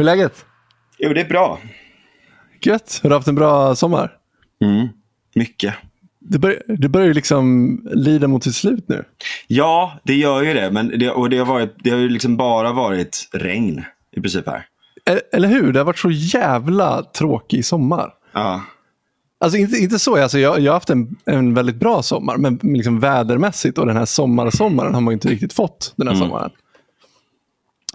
Hur är läget? Jo, det är bra. Gött. Har du haft en bra sommar? Mm, mycket. Det, bör, det börjar ju liksom lida mot sitt slut nu. Ja, det gör ju det. Men det, och det har, varit, det har ju liksom bara varit regn i princip här. E- Eller hur? Det har varit så jävla tråkig sommar. Ja. Alltså inte, inte så, alltså jag, jag har haft en, en väldigt bra sommar, men liksom vädermässigt och den här sommarsommaren har man inte riktigt fått den här Mm. sommaren.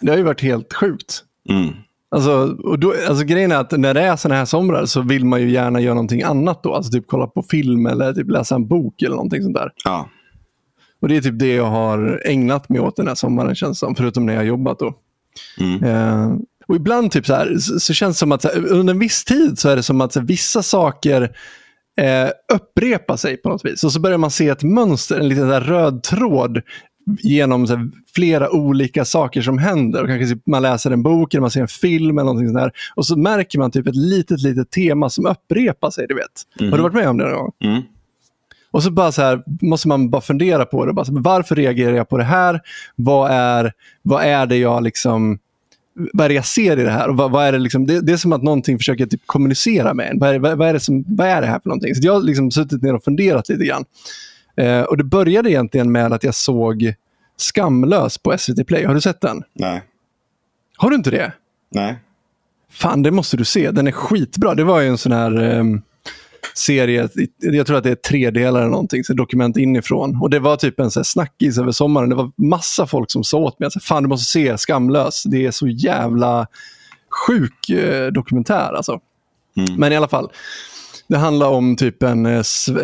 Det har ju varit helt sjukt. Mm. Alltså, och då, alltså grejen är att när det är sådana här somrar så vill man ju gärna göra någonting annat då. Alltså typ kolla på film eller typ läsa en bok eller någonting sånt där. Ja. Och det är typ det jag har ägnat mig åt den här sommaren känns som, förutom när jag har jobbat då. Mm. Eh, och ibland typ så, här, så, så känns det som att här, under en viss tid så är det som att här, vissa saker eh, upprepar sig på något vis. Och så börjar man se ett mönster, en liten här röd tråd genom här, flera olika saker som händer. Och kanske man läser en bok eller man ser en film eller någonting sånt där. Och så märker man typ ett litet, litet tema som upprepar sig, du vet. Har du varit med om det någon gång? Mm. Och så bara så här, måste man bara fundera på det. Bara så, varför reagerar jag på det här? Vad är, vad är det jag liksom vad är det jag ser i det här? Och vad, vad är det, liksom, det, det är som att någonting försöker typ kommunicera med en. Vad är, vad, vad är, det, som, vad är det här för någonting? Så jag har liksom suttit ner och funderat lite grann. Eh, och Det började egentligen med att jag såg Skamlös på SVT Play. Har du sett den? Nej. Har du inte det? Nej. Fan, det måste du se. Den är skitbra. Det var ju en sån här ehm, serie, jag tror att det är tre delar eller någonting, så dokument inifrån. Och det var typ en så här snackis över sommaren. Det var massa folk som sa åt mig att fan du måste se Skamlös. Det är så jävla sjuk eh, dokumentär alltså. Mm. Men i alla fall. Det handlar om typ en, eh,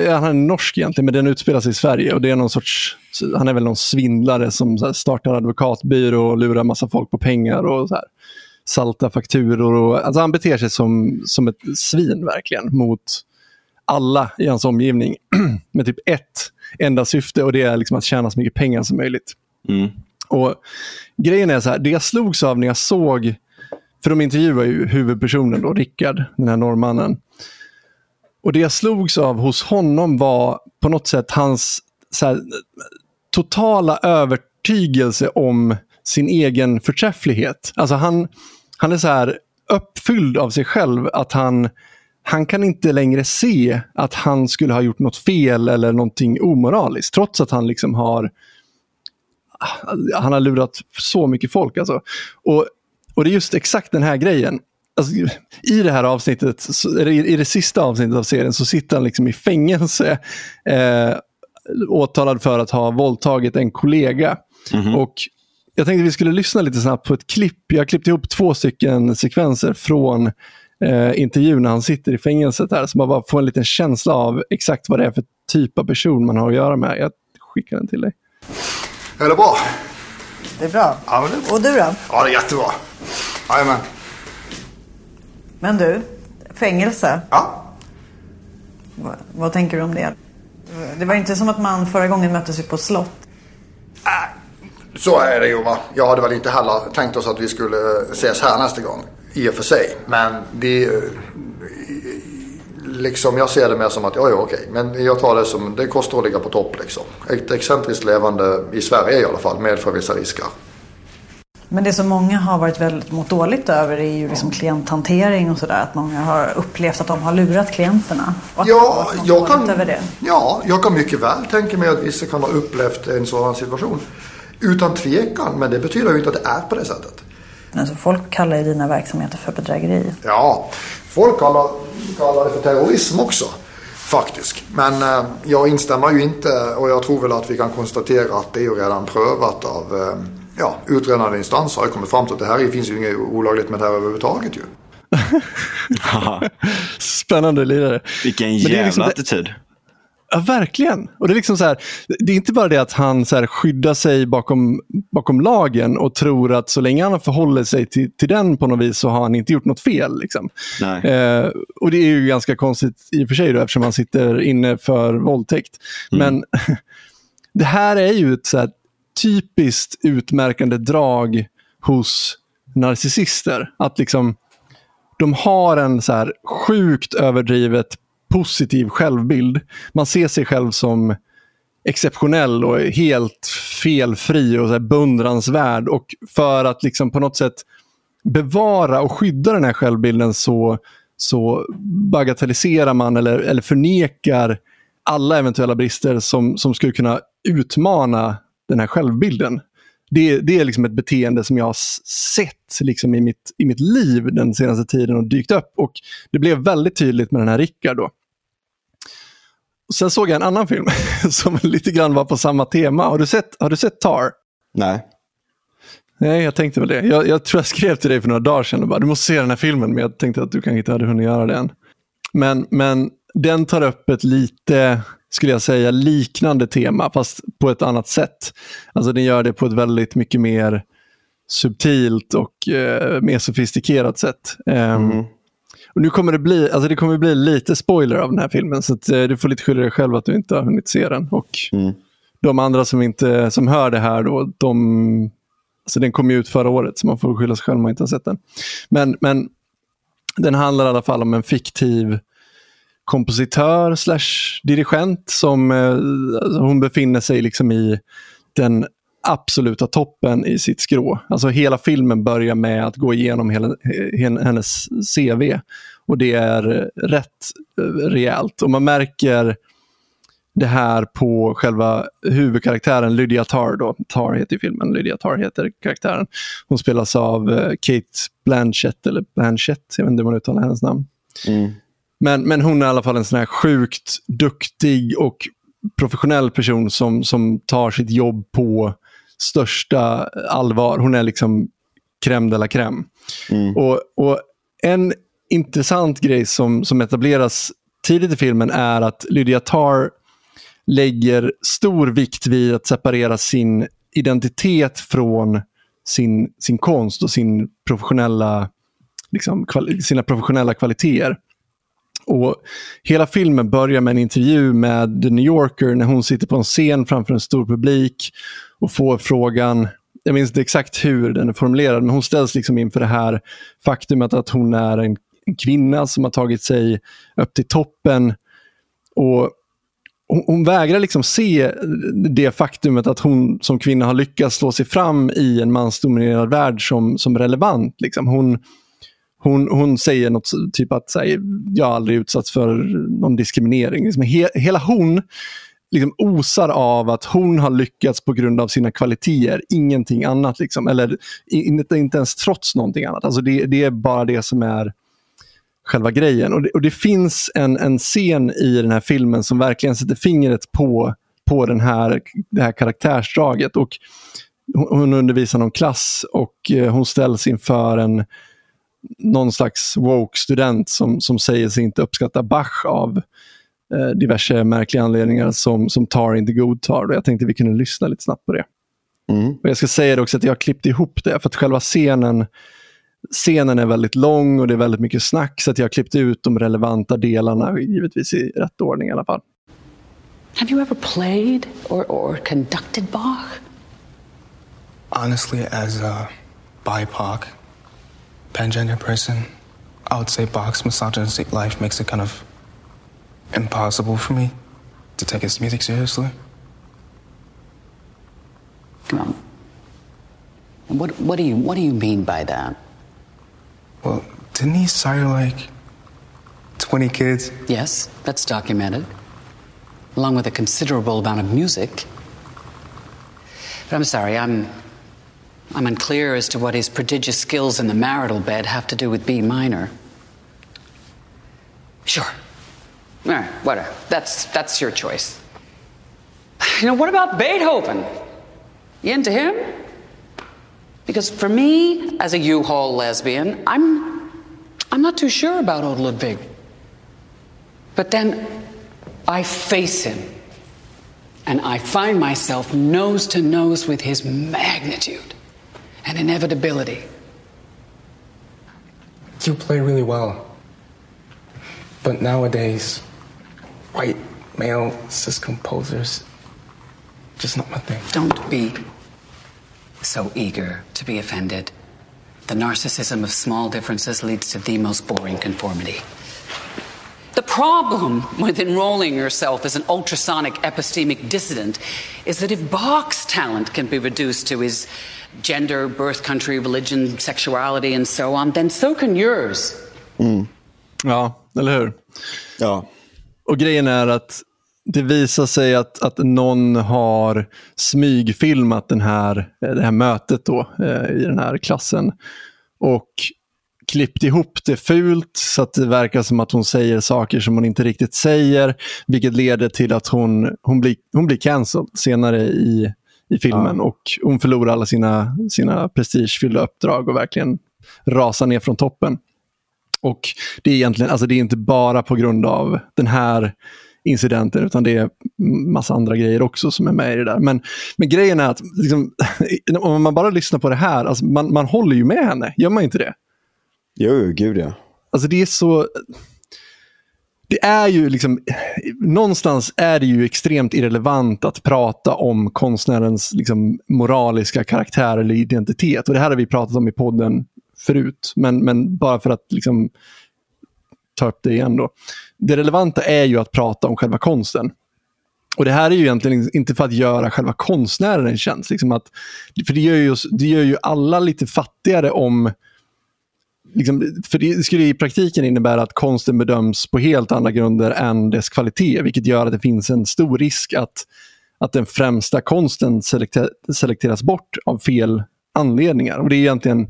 han är norsk egentligen, men den utspelar sig i Sverige. Och det är någon sorts, han är väl någon svindlare som startar advokatbyrå och lurar massa folk på pengar och så här, salta fakturor. Och, alltså han beter sig som, som ett svin verkligen mot alla i hans omgivning. Med typ ett enda syfte och det är liksom att tjäna så mycket pengar som möjligt. Mm. Och Grejen är så här, det jag slogs av när jag såg, för de intervjuar ju huvudpersonen då, Rickard, den här norrmannen. Och det jag slogs av hos honom var på något sätt hans så här, totala övertygelse om sin egen förträfflighet. Alltså han, han är så här uppfylld av sig själv att han, han kan inte längre se att han skulle ha gjort något fel eller någonting omoraliskt. Trots att han liksom har han har lurat så mycket folk. Alltså. Och, och det är just exakt den här grejen. Alltså, I det här avsnittet, i, det sista avsnittet av serien, så sitter han liksom i fängelse eh, åtalad för att ha våldtagit en kollega. Mhm. Och jag tänkte vi skulle lyssna lite snabbt på ett klipp. Jag har klippt ihop två stycken sekvenser från eh, intervjun när han sitter i fängelset här, så man bara får en liten känsla av exakt vad det är för typ av person man har att göra med. Jag skickar den till dig. Är det bra? Det är bra. Ja, det, Och du då? ja, det är jättebra. Jajamän. Men du, fängelse. Ja. Vad, vad tänker du om det? Det var inte som att man förra gången möttes ju på slott. Så är det ju va. Jag hade väl inte heller tänkt oss att vi skulle ses här nästa gång. I och för sig. Men det... Liksom jag ser det mer som att, ja ja okej. Men jag tar det som, det kostar att ligga på topp liksom. Ett excentriskt levande i Sverige i alla fall medför vissa risker. Men det som många har varit väldigt mått dåligt över är ju liksom klienthantering och sådär. Att många har upplevt att de har lurat klienterna. Ja, jag kan, över det. ja, jag kan mycket väl tänka mig att vissa kan ha upplevt en sådan situation. Utan tvekan, men det betyder ju inte att det är på det sättet. Alltså, folk kallar ju dina verksamheter för bedrägeri. Ja, folk kallar, kallar det för terrorism också. Faktiskt. Men eh, jag instämmer ju inte och jag tror väl att vi kan konstatera att det är ju redan prövat av eh, ja, utredande instanser. Har ju kommit fram till att det här finns ju inget olagligt med det här överhuvudtaget ju. Spännande lirare. Vilken Men det är jävla liksom det- attityd. Ja, verkligen. Och det är liksom så här, det är inte bara det att han så här skyddar sig bakom, bakom lagen och tror att så länge han förhåller sig till, till den på något vis så har han inte gjort något fel. Liksom. Nej. Eh, och det är ju ganska konstigt i och för sig då, eftersom han sitter inne för våldtäkt. Men det här är ju ett så här typiskt utmärkande drag hos narcissister. Att liksom de har en så här sjukt överdrivet positiv självbild. Man ser sig själv som exceptionell och helt felfri och så här beundransvärd. Och för att liksom på något sätt bevara och skydda den här självbilden så, så bagatelliserar man eller, eller förnekar alla eventuella brister som, som skulle kunna utmana den här självbilden. Det, det är liksom ett beteende som jag har sett liksom i, mitt, i mitt liv den senaste tiden och dykt upp. Och Det blev väldigt tydligt med den här Rickard. Då. Sen såg jag en annan film som lite grann var på samma tema. Har du sett, har du sett Tar? Nej. Nej, jag tänkte väl det. Jag, jag tror jag skrev till dig för några dagar sedan och bara, du måste se den här filmen, men jag tänkte att du kanske inte hade hunnit göra det än. Men, men den tar upp ett lite, skulle jag säga, liknande tema, fast på ett annat sätt. Alltså den gör det på ett väldigt mycket mer subtilt och eh, mer sofistikerat sätt. Um, mm. Och nu kommer det bli, alltså det kommer bli lite spoiler av den här filmen, så att, eh, du får lite skylla dig själv att du inte har hunnit se den. Och mm. De andra som, inte, som hör det här, då, de, alltså den kom ut förra året, så man får skylla sig själv om man inte har sett den. Men, men den handlar i alla fall om en fiktiv kompositör slash dirigent som eh, alltså hon befinner sig liksom i den absoluta toppen i sitt skrå. Alltså hela filmen börjar med att gå igenom hela, hennes CV. Och det är rätt eh, rejält. Och man märker det här på själva huvudkaraktären Lydia Tarr. Då. Tarr heter filmen, Lydia Tarr heter karaktären. Hon spelas av eh, Kate Blanchett, eller Blanchett, jag vet inte hur man uttalar hennes namn. Mm. Men, men hon är i alla fall en sån här sjukt duktig och professionell person som, som tar sitt jobb på största allvar. Hon är liksom crème de la crème. Mm. Och, och en intressant grej som, som etableras tidigt i filmen är att Lydia Tarr lägger stor vikt vid att separera sin identitet från sin, sin konst och sin professionella, liksom, sina professionella kvaliteter. Och Hela filmen börjar med en intervju med The New Yorker när hon sitter på en scen framför en stor publik och får frågan, jag minns inte exakt hur den är formulerad, men hon ställs liksom inför det här faktumet att hon är en, en kvinna som har tagit sig upp till toppen. Och hon, hon vägrar liksom se det faktumet att hon som kvinna har lyckats slå sig fram i en mansdominerad värld som, som relevant. Liksom. Hon, hon, hon säger något typ att här, jag har aldrig utsatts för någon diskriminering. Liksom, he, hela hon liksom osar av att hon har lyckats på grund av sina kvaliteter, ingenting annat. Liksom. Eller inte, inte ens trots någonting annat. Alltså det, det är bara det som är själva grejen. Och det, och det finns en, en scen i den här filmen som verkligen sätter fingret på, på den här, det här karaktärsdraget. Och hon undervisar någon klass och eh, hon ställs inför en någon slags woke-student som, som säger sig inte uppskatta Bach av eh, diverse märkliga anledningar som, som Tar inte godtar. Och jag tänkte vi kunde lyssna lite snabbt på det. Mm. Och Jag ska säga det också att jag har klippt ihop det för att själva scenen scenen är väldigt lång och det är väldigt mycket snack så att jag har klippt ut de relevanta delarna, givetvis i rätt ordning i alla fall. Have you ever played or, or conducted Bach? Honestly, as a BIPOC, pangender person, I would say Bach's misogynistic life makes it kind of impossible for me to take his music seriously. Well, what, what, do you, what do you mean by that? Well, didn't he sire like 20 kids? Yes, that's documented, along with a considerable amount of music. But I'm sorry, I'm I'm unclear as to what his prodigious skills in the marital bed have to do with B minor. Sure. All right, whatever. That's, that's your choice. You know, what about Beethoven? You into him? Because for me, as a U-Haul lesbian, I'm, I'm not too sure about old Ludwig. But then I face him, and I find myself nose to nose with his magnitude and inevitability. You play really well. But nowadays, white male cis composers, just not my thing. Don't be so eager to be offended. The narcissism of small differences leads to the most boring conformity. The The problem with enrolling yourself as an ultrasonic epistemic dissident is that if Bach's talent can be reduced to his gender, birth country, religion, sexuality, and so on, then so can yours. Ja, eller hur? Ja. Och grejen är att det visar sig att, att någon har smygfilmat den här, det här mötet då, eh, i den här klassen. Och klippt ihop det fult så att det verkar som att hon säger saker som hon inte riktigt säger. Vilket leder till att hon, hon, blir, hon blir cancelled senare i, i filmen. Ja. Och hon förlorar alla sina, sina prestigefyllda uppdrag och verkligen rasar ner från toppen. Och det är egentligen, alltså det är inte bara på grund av den här incidenten, utan det är massa andra grejer också som är med i det där. Men, men grejen är att liksom, om man bara lyssnar på det här, alltså man, man håller ju med henne, gör man inte det? Jo, gud ja. Alltså det är så... Det är ju liksom, någonstans är det ju extremt irrelevant att prata om konstnärens liksom, moraliska karaktär eller identitet. Och det här har vi pratat om i podden förut, men, men bara för att liksom, ta upp det igen då. Det relevanta är ju att prata om själva konsten. Och det här är ju egentligen inte för att göra själva konstnären en tjänst. Liksom att, för det gör, ju, oss- det gör ju alla lite fattigare om Liksom, för det skulle i praktiken innebära att konsten bedöms på helt andra grunder än dess kvalitet, vilket gör att det finns en stor risk att, att den främsta konsten selekte, selekteras bort av fel anledningar. Och Det är egentligen,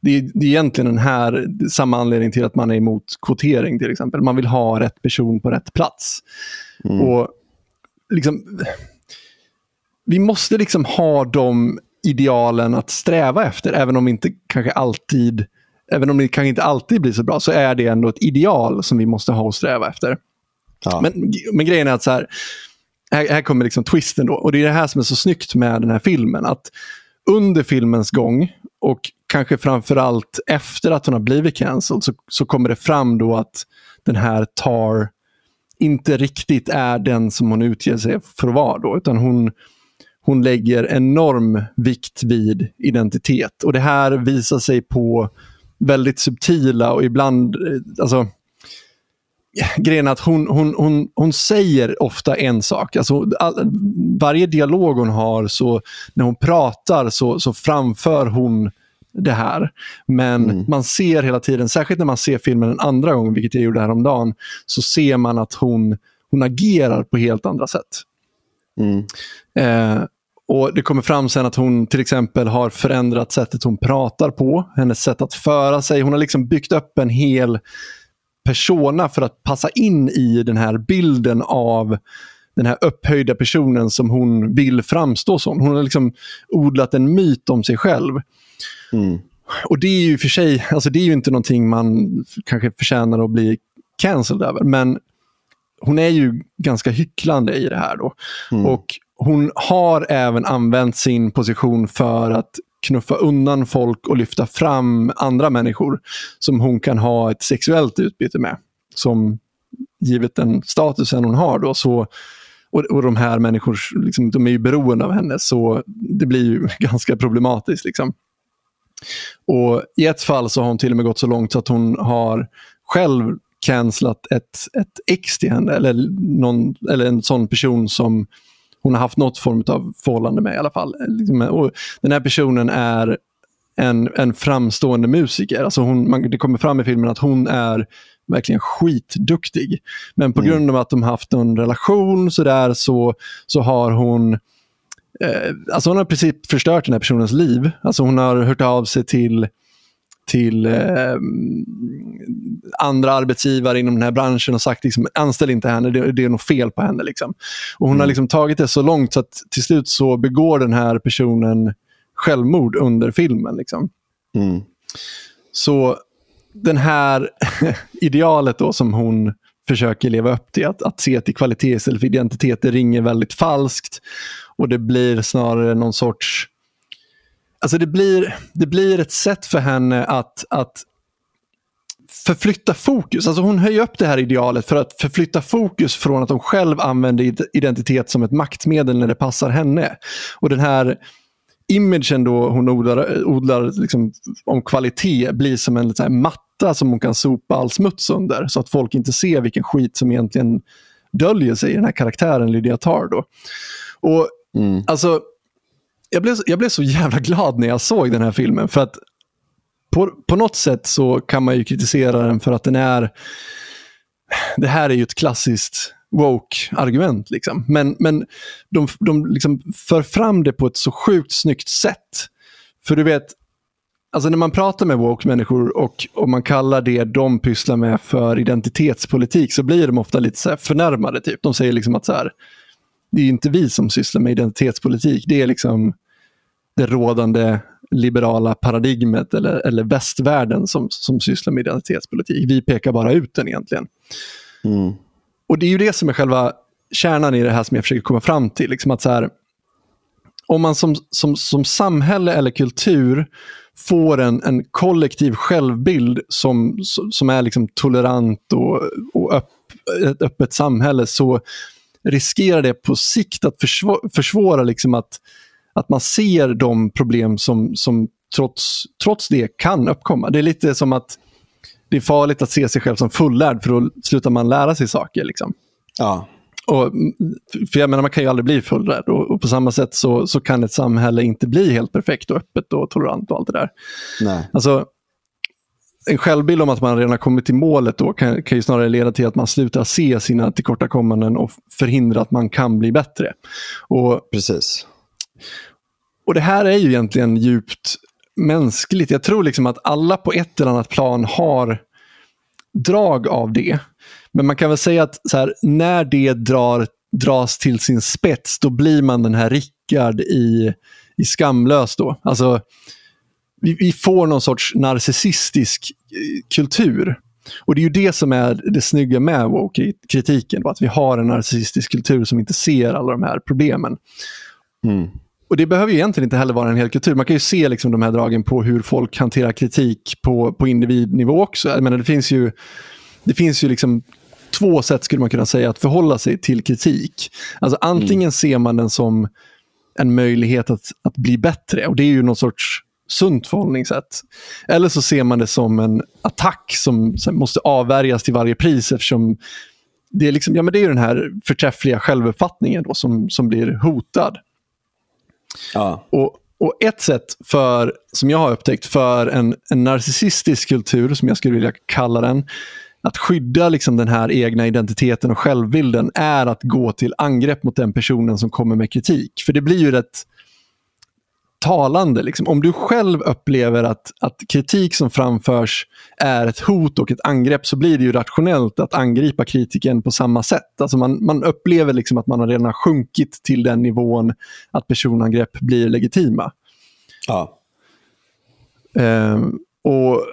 det är, det är egentligen den här, samma anledning till att man är emot kvotering till exempel. Man vill ha rätt person på rätt plats. Och liksom, vi måste liksom ha de idealen att sträva efter, även om inte kanske alltid Även om det kanske inte alltid blir så bra, så är det ändå ett ideal som vi måste ha och sträva efter. ja. Men, men grejen är att så här, här, här kommer liksom twisten då. Och det är det här som är så snyggt med den här filmen. Att under filmens gång och kanske framförallt efter att hon har blivit cancelled så, så kommer det fram då att den här Tar inte riktigt är den som hon utger sig för att vara. Då, utan hon, hon lägger enorm vikt vid identitet. Och det här visar sig på väldigt subtila och ibland, eh, alltså grejen att hon, hon, hon, hon säger ofta en sak. Alltså, all, varje dialog hon har, så när hon pratar så, så framför hon det här. Men man ser hela tiden, särskilt när man ser filmen en andra gång, vilket jag gjorde häromdagen, så ser man att hon, hon agerar på helt andra sätt. Mm. Eh, och Det kommer fram sen att hon till exempel har förändrat sättet hon pratar på, hennes sätt att föra sig. Hon har liksom byggt upp en hel persona för att passa in i den här bilden av den här upphöjda personen som hon vill framstå som. Hon har liksom odlat en myt om sig själv. Mm. Och det är ju för sig, alltså det är ju inte någonting man kanske förtjänar att bli cancelled över. Men hon är ju ganska hycklande i det här då. Och hon har även använt sin position för att knuffa undan folk och lyfta fram andra människor som hon kan ha ett sexuellt utbyte med. Som givet den statusen hon har då så och, och de här människorna liksom, de är ju beroende av henne så det blir ju ganska problematiskt. Liksom. Och I ett fall så har hon till och med gått så långt så att hon har själv cancelat ett, ett ex till henne eller, någon, eller en sån person som hon har haft något form av förhållande med i alla fall. Liksom, Och den här personen är en, en framstående musiker. Alltså hon, man, det kommer fram i filmen att hon är verkligen skitduktig. Men på grund av att de haft en relation så, där, så, så har hon eh, alltså hon har i princip förstört den här personens liv. Alltså hon har hört av sig till till eh, andra arbetsgivare inom den här branschen och sagt liksom, anställ inte henne, det, det är något fel på henne. Liksom. Och hon har liksom tagit det så långt så att till slut så begår den här personen självmord under filmen. Liksom. Mm. Så den här idealet då som hon försöker leva upp till, att, att se till kvalitet istället för identitet, det ringer väldigt falskt. Och det blir snarare någon sorts... Alltså det blir, det blir ett sätt för henne att, att förflytta fokus. Alltså hon höjer upp det här idealet för att förflytta fokus från att hon själv använder id- identitet som ett maktmedel när det passar henne. Och den här imagen då hon odlar, odlar liksom om kvalitet blir som en så matta som hon kan sopa all smuts under så att folk inte ser vilken skit som egentligen döljer sig i den här karaktären Lydia Tarr. Då. Och, alltså, jag, blev, jag blev så jävla glad när jag såg den här filmen för att på, på något sätt så kan man ju kritisera den för att den är det här är ju ett klassiskt woke-argument. Liksom. Men, men de, de liksom för fram det på ett så sjukt snyggt sätt. För du vet, alltså när man pratar med woke-människor och, och man kallar det de pysslar med för identitetspolitik så blir de ofta lite så här förnärmade. Typ. De säger liksom att så här, det är inte vi som sysslar med identitetspolitik. Det är liksom det rådande liberala paradigmet eller, eller västvärlden som, som sysslar med identitetspolitik. Vi pekar bara ut den egentligen. Mm. Och det är ju det som är själva kärnan i det här som jag försöker komma fram till. Liksom att så här, om man som, som, som samhälle eller kultur får en, en kollektiv självbild som, som är liksom tolerant och, och öpp, ett öppet samhälle så riskerar det på sikt att försvå, försvåra liksom att, att man ser de problem som, som trots, trots det kan uppkomma. Det är lite som att det är farligt att se sig själv som fullärd för då slutar man lära sig saker. Liksom. Ja. Och, för jag menar, man kan ju aldrig bli fullärd och, och på samma sätt så, så kan ett samhälle inte bli helt perfekt och öppet och tolerant och allt det där. Nej. Alltså, en självbild om att man redan har kommit till målet då kan, kan ju snarare leda till att man slutar se sina tillkortakommanden och förhindra att man kan bli bättre. Och, Precis. och det här är ju egentligen djupt mänskligt. Jag tror liksom att alla på ett eller annat plan har drag av det. Men man kan väl säga att så här, när det drar, dras till sin spets, då blir man den här Rickard i, i Skamlös. Då. Alltså, vi, vi får någon sorts narcissistisk eh, kultur. Och det är ju det som är det snygga med woke-kritiken. Att vi har en narcissistisk kultur som inte ser alla de här problemen. Mm. Och Det behöver ju egentligen inte heller vara en hel kultur. Man kan ju se liksom de här dragen på hur folk hanterar kritik på, på individnivå också. Jag menar, det finns ju, det finns ju liksom två sätt skulle man kunna säga att förhålla sig till kritik. Alltså Antingen mm. ser man den som en möjlighet att, att bli bättre och det är ju någon sorts sunt förhållningssätt. Eller så ser man det som en attack som måste avvärjas till varje pris eftersom det är, liksom, ja, men det är den här förträffliga självuppfattningen då som, som blir hotad. Ja. Och, och ett sätt för, som jag har upptäckt, för en, en narcissistisk kultur, som jag skulle vilja kalla den, att skydda liksom den här egna identiteten och självbilden är att gå till angrepp mot den personen som kommer med kritik. För det blir ju rätt talande. Liksom. Om du själv upplever att, att kritik som framförs är ett hot och ett angrepp så blir det ju rationellt att angripa kritiken på samma sätt. Alltså man, man upplever liksom att man har redan sjunkit till den nivån att personangrepp blir legitima. Ja. Um, och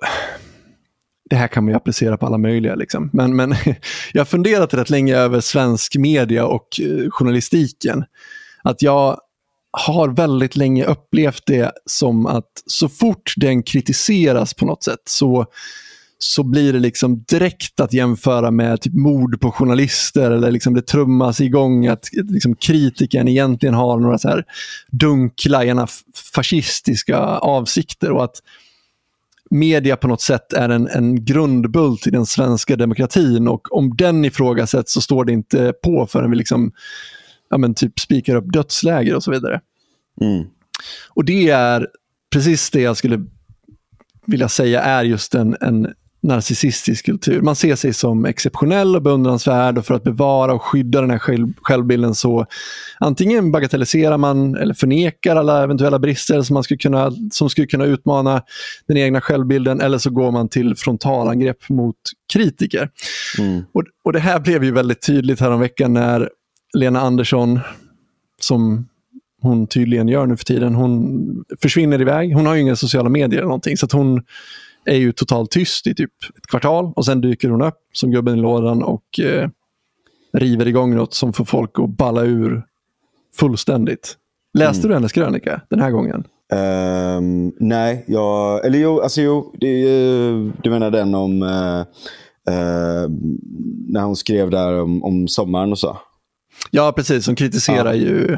det här kan man ju applicera på alla möjliga. Liksom. Men, men jag har funderat rätt länge över svensk media och eh, journalistiken. Att jag har väldigt länge upplevt det som att så fort den kritiseras på något sätt så, så blir det liksom direkt att jämföra med typ mord på journalister eller liksom det trummas igång att liksom kritiken egentligen har några så här dunkla, gärna fascistiska avsikter och att media på något sätt är en, en grundbult i den svenska demokratin och om den ifrågasätts så står det inte på förrän vi liksom ja, men typ spikar upp dödsläger och så vidare. Mm. Och det är precis det jag skulle vilja säga är just en, en narcissistisk kultur. Man ser sig som exceptionell och beundransvärd och för att bevara och skydda den här själv, självbilden så antingen bagatelliserar man eller förnekar alla eventuella brister som, man skulle kunna, som skulle kunna utmana den egna självbilden eller så går man till frontalangrepp mot kritiker. Mm. Och, och Det här blev ju väldigt tydligt häromveckan när Lena Andersson, som hon tydligen gör nu för tiden, hon försvinner iväg. Hon har ju inga sociala medier eller någonting, så hon är ju totalt tyst i typ ett kvartal och sen dyker hon upp som gubben i lådan och eh, river igång något som får folk att balla ur fullständigt. Läste Mm. du hennes krönika den här gången? Ehm, nej, jag... Eller jo, alltså jo. Det, är ju- du menar den om... eh, eh, när hon skrev där om, om sommaren och så. Ja, precis. Hon kritiserar Ja. ju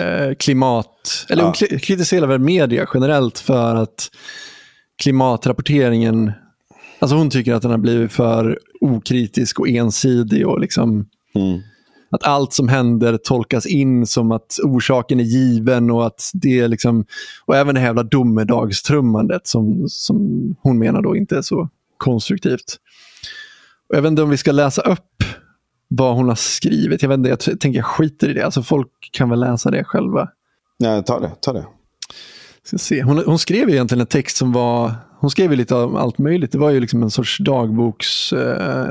eh, klimat, eller Ja. kli- kritiserar väl media generellt för att klimatrapporteringen Alltså hon tycker att den har blivit för okritisk och ensidig och liksom Mm. att allt som händer tolkas in som att orsaken är given och att det är liksom och även det här jävla domedagstrummandet som, som hon menar då inte är så konstruktivt. Och jag vet inte om vi ska läsa upp vad hon har skrivit. Jag, vet inte, jag tänker jag skiter i det. Alltså folk kan väl läsa det själva. Nej, ta det. Ta det. Ska se. Hon, hon skrev ju egentligen en text som var, hon skrev ju lite av allt möjligt. Det var ju liksom en sorts dagboks eh,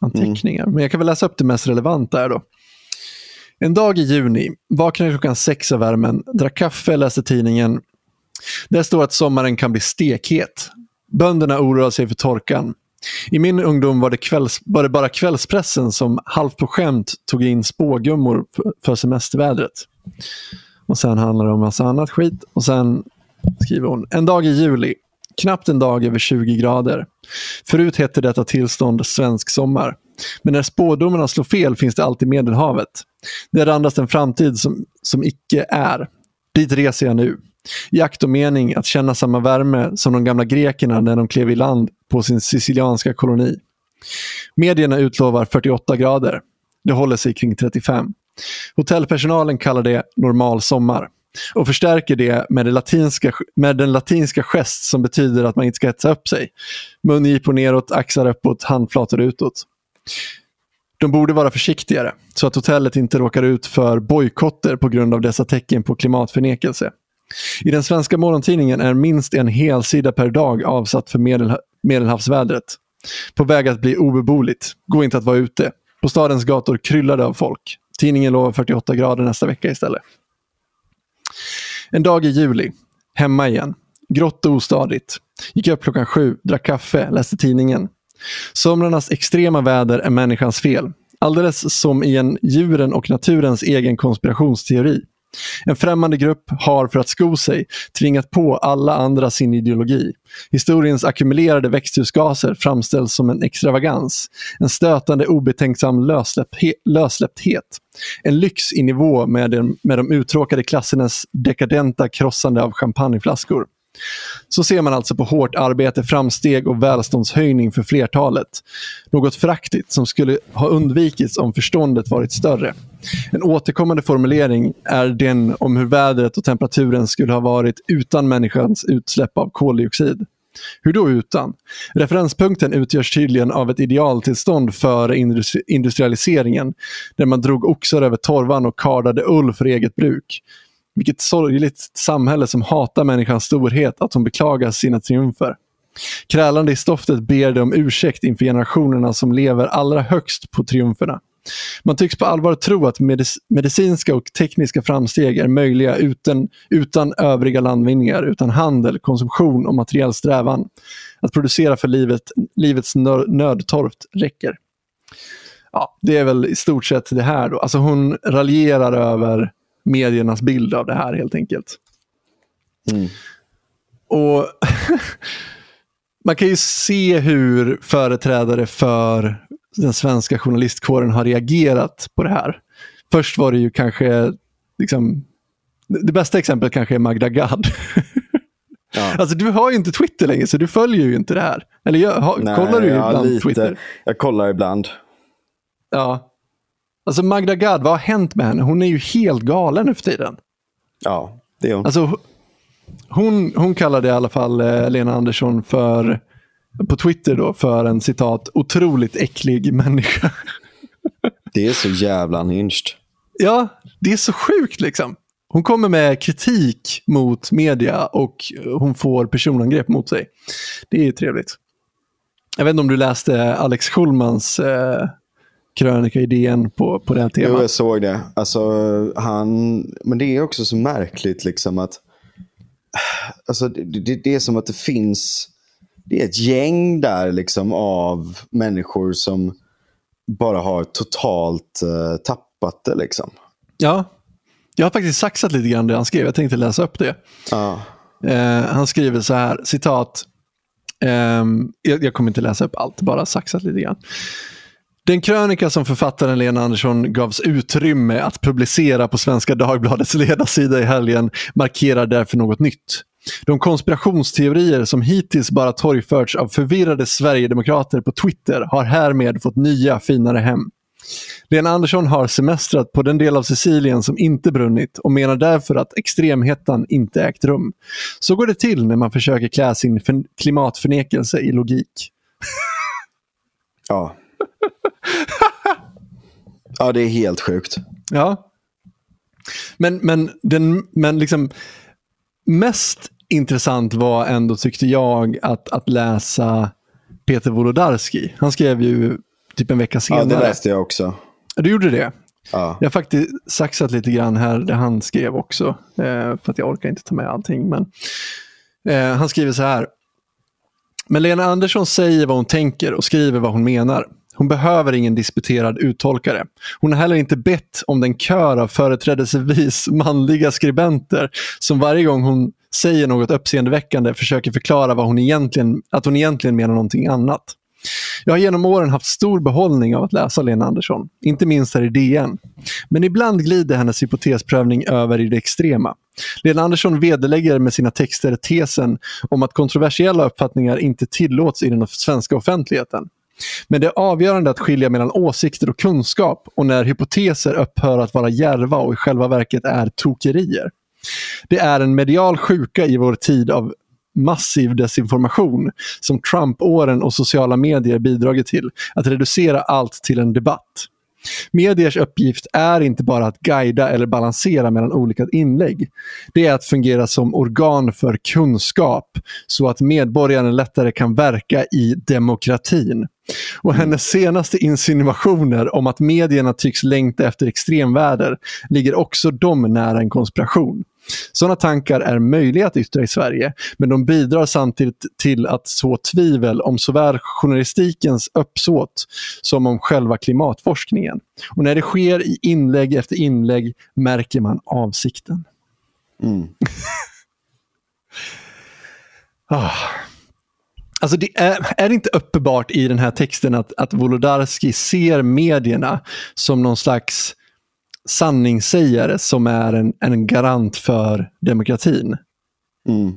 anteckningar. Men jag kan väl läsa upp det mest relevanta här då. En dag i juni, vaknade klockan sex av värmen, drack kaffe, läste tidningen. Där står att sommaren kan bli stekhet. Bönderna oroar sig för torkan. I min ungdom var det, kvälls, var det bara kvällspressen som halvt på skämt tog in spågummor för- semestervädret. Och sen handlar det om massa annat skit. Och sen skriver hon, en dag i juli, knappt en dag över 20 grader. Förut hette detta tillstånd svensk sommar. Men när spådomarna slår fel finns det alltid Medelhavet. Det randas en framtid som, som icke är. Dit reser jag nu. I akt och mening att känna samma värme som de gamla grekerna när de klev i land på sin sicilianska koloni. Medierna utlovar 48 grader. Det håller sig kring 35. Hotellpersonalen kallar det normal sommar och förstärker det med, det latinska, med den latinska gest som betyder att man inte ska hetsa upp sig. Mungipor neråt, axlar uppåt, handflator utåt. De borde vara försiktigare så att hotellet inte råkar ut för bojkotter på grund av dessa tecken på klimatförnekelse. I den svenska morgontidningen är minst en hel sida per dag avsatt för medel, medelhavsvädret. På väg att bli obeboeligt. Går inte att vara ute. På stadens gator kryllar det av folk. Tidningen lovar 48 grader nästa vecka istället. En dag i juli. Hemma igen. Grått och ostadigt. Gick upp klockan sju, drack kaffe, läste tidningen. Somrarnas extrema väder är människans fel. Alldeles som i en djuren och naturens egen konspirationsteori. En främmande grupp har för att sko sig tvingat på alla andra sin ideologi. Historiens ackumulerade växthusgaser framställs som en extravagans. En stötande obetänksam lössläppthet. En lyx i nivå med, med de uttråkade klassernas dekadenta krossande av champagneflaskor. Så ser man alltså på hårt arbete, framsteg och välståndshöjning för flertalet. Något fraktigt som skulle ha undvikits om förståndet varit större. En återkommande formulering är den om hur vädret och temperaturen skulle ha varit utan människans utsläpp av koldioxid. Hur då utan? Referenspunkten utgörs tydligen av ett idealtillstånd före industri- industrialiseringen, där man drog oxar över torvan och kardade ull för eget bruk. Vilket sorgligt samhälle som hatar människans storhet att hon beklagar sina triumfer. Krälande i stoftet ber de om ursäkt inför generationerna som lever allra högst på triumferna. Man tycks på allvar tro att medic- medicinska och tekniska framsteg är möjliga utan, utan övriga landvinningar, utan handel, konsumtion och materiell strävan. Att producera för livet, livets nö- nödtorft räcker. Ja, det är väl i stort sett det här. Då. Alltså hon raljerar över mediernas bild av det här helt enkelt. Och Man kan ju se hur företrädare för den svenska journalistkåren har reagerat på det här. Först var det ju kanske, liksom, det bästa exemplet kanske är Magda Gad. Ja. Alltså du har ju inte Twitter längre så du följer ju inte det här. Eller jag, har, Nej, kollar du ja, ibland lite. Twitter? Jag kollar ibland. Ja. Alltså Magda Gad, vad har hänt med henne? Hon är ju helt galen nu för tiden. Ja, det är hon. Alltså, hon, hon kallade i alla fall eh, Lena Andersson för, på Twitter då, för en citat otroligt äcklig människa. Det är så jävla unhinged. ja, det är så sjukt liksom. Hon kommer med kritik mot media och hon får personangrepp mot sig. Det är trevligt. Jag vet inte om du läste Alex Schulmans eh, krönika i DN på, på det här Jo, temat. jag såg det. Alltså, han... Men det är också så märkligt liksom att... Alltså, det, det, det är som att det finns... Det är ett gäng där liksom av människor som bara har totalt eh, tappat det. Liksom. Ja, jag har faktiskt saxat lite grann det han skrev. Jag tänkte läsa upp det. Ja. Eh, han skriver så här, citat. ehm, jag, jag kommer inte läsa upp allt, bara saxat lite grann. Den krönika som författaren Lena Andersson gavs utrymme att publicera på Svenska Dagbladets ledarsida i helgen markerar därför något nytt. De konspirationsteorier som hittills bara torgförts av förvirrade Sverigedemokrater på Twitter har härmed fått nya finare hem. Lena Andersson har semestrat på den del av Sicilien som inte brunnit och menar därför att extremhettan inte ägt rum. Så går det till när man försöker klä sin klimatförnekelse i logik. Ja ja, det är helt sjukt. Ja. Men, men, den, men liksom mest intressant var ändå, tyckte jag, att, att läsa Peter Wolodarski. Han skrev ju typ en vecka senare. Ja, det läste jag också. Du gjorde det? Ja. Jag har faktiskt saxat lite grann här det han skrev också. Eh, för att jag orkar inte ta med allting. Men, eh, han skriver så här. Men Lena Andersson säger vad hon tänker och skriver vad hon menar. Hon behöver ingen disputerad uttolkare. Hon har heller inte bett om den kör av företrädelsevis manliga skribenter som varje gång hon säger något uppseendeväckande försöker förklara vad hon egentligen, att hon egentligen menar någonting annat. Jag har genom åren haft stor behållning av att läsa Lena Andersson, inte minst här i DN. Men ibland glider hennes hypotesprövning över i det extrema. Lena Andersson vederlägger med sina texter tesen om att kontroversiella uppfattningar inte tillåts i den svenska offentligheten. Men det är avgörande att skilja mellan åsikter och kunskap och när hypoteser upphör att vara järva och i själva verket är tokerier. Det är en medial sjuka i vår tid av massiv desinformation som Trump-åren och sociala medier bidragit till, att reducera allt till en debatt. Mediers uppgift är inte bara att guida eller balansera mellan olika inlägg. Det är att fungera som organ för kunskap så att medborgaren lättare kan verka i demokratin. Och hennes senaste insinuationer om att medierna tycks längta efter extremväder ligger också dem nära en konspiration. Sådana tankar är möjliga att yttra i Sverige, men de bidrar samtidigt till att så tvivel om såväl journalistikens uppsåt som om själva klimatforskningen. Och när det sker i inlägg efter inlägg märker man avsikten. Mm. ah. Alltså det är, är det inte uppenbart i den här texten att, att Wolodarski ser medierna som någon slags sanningssägare som är en, en garant för demokratin? Mm.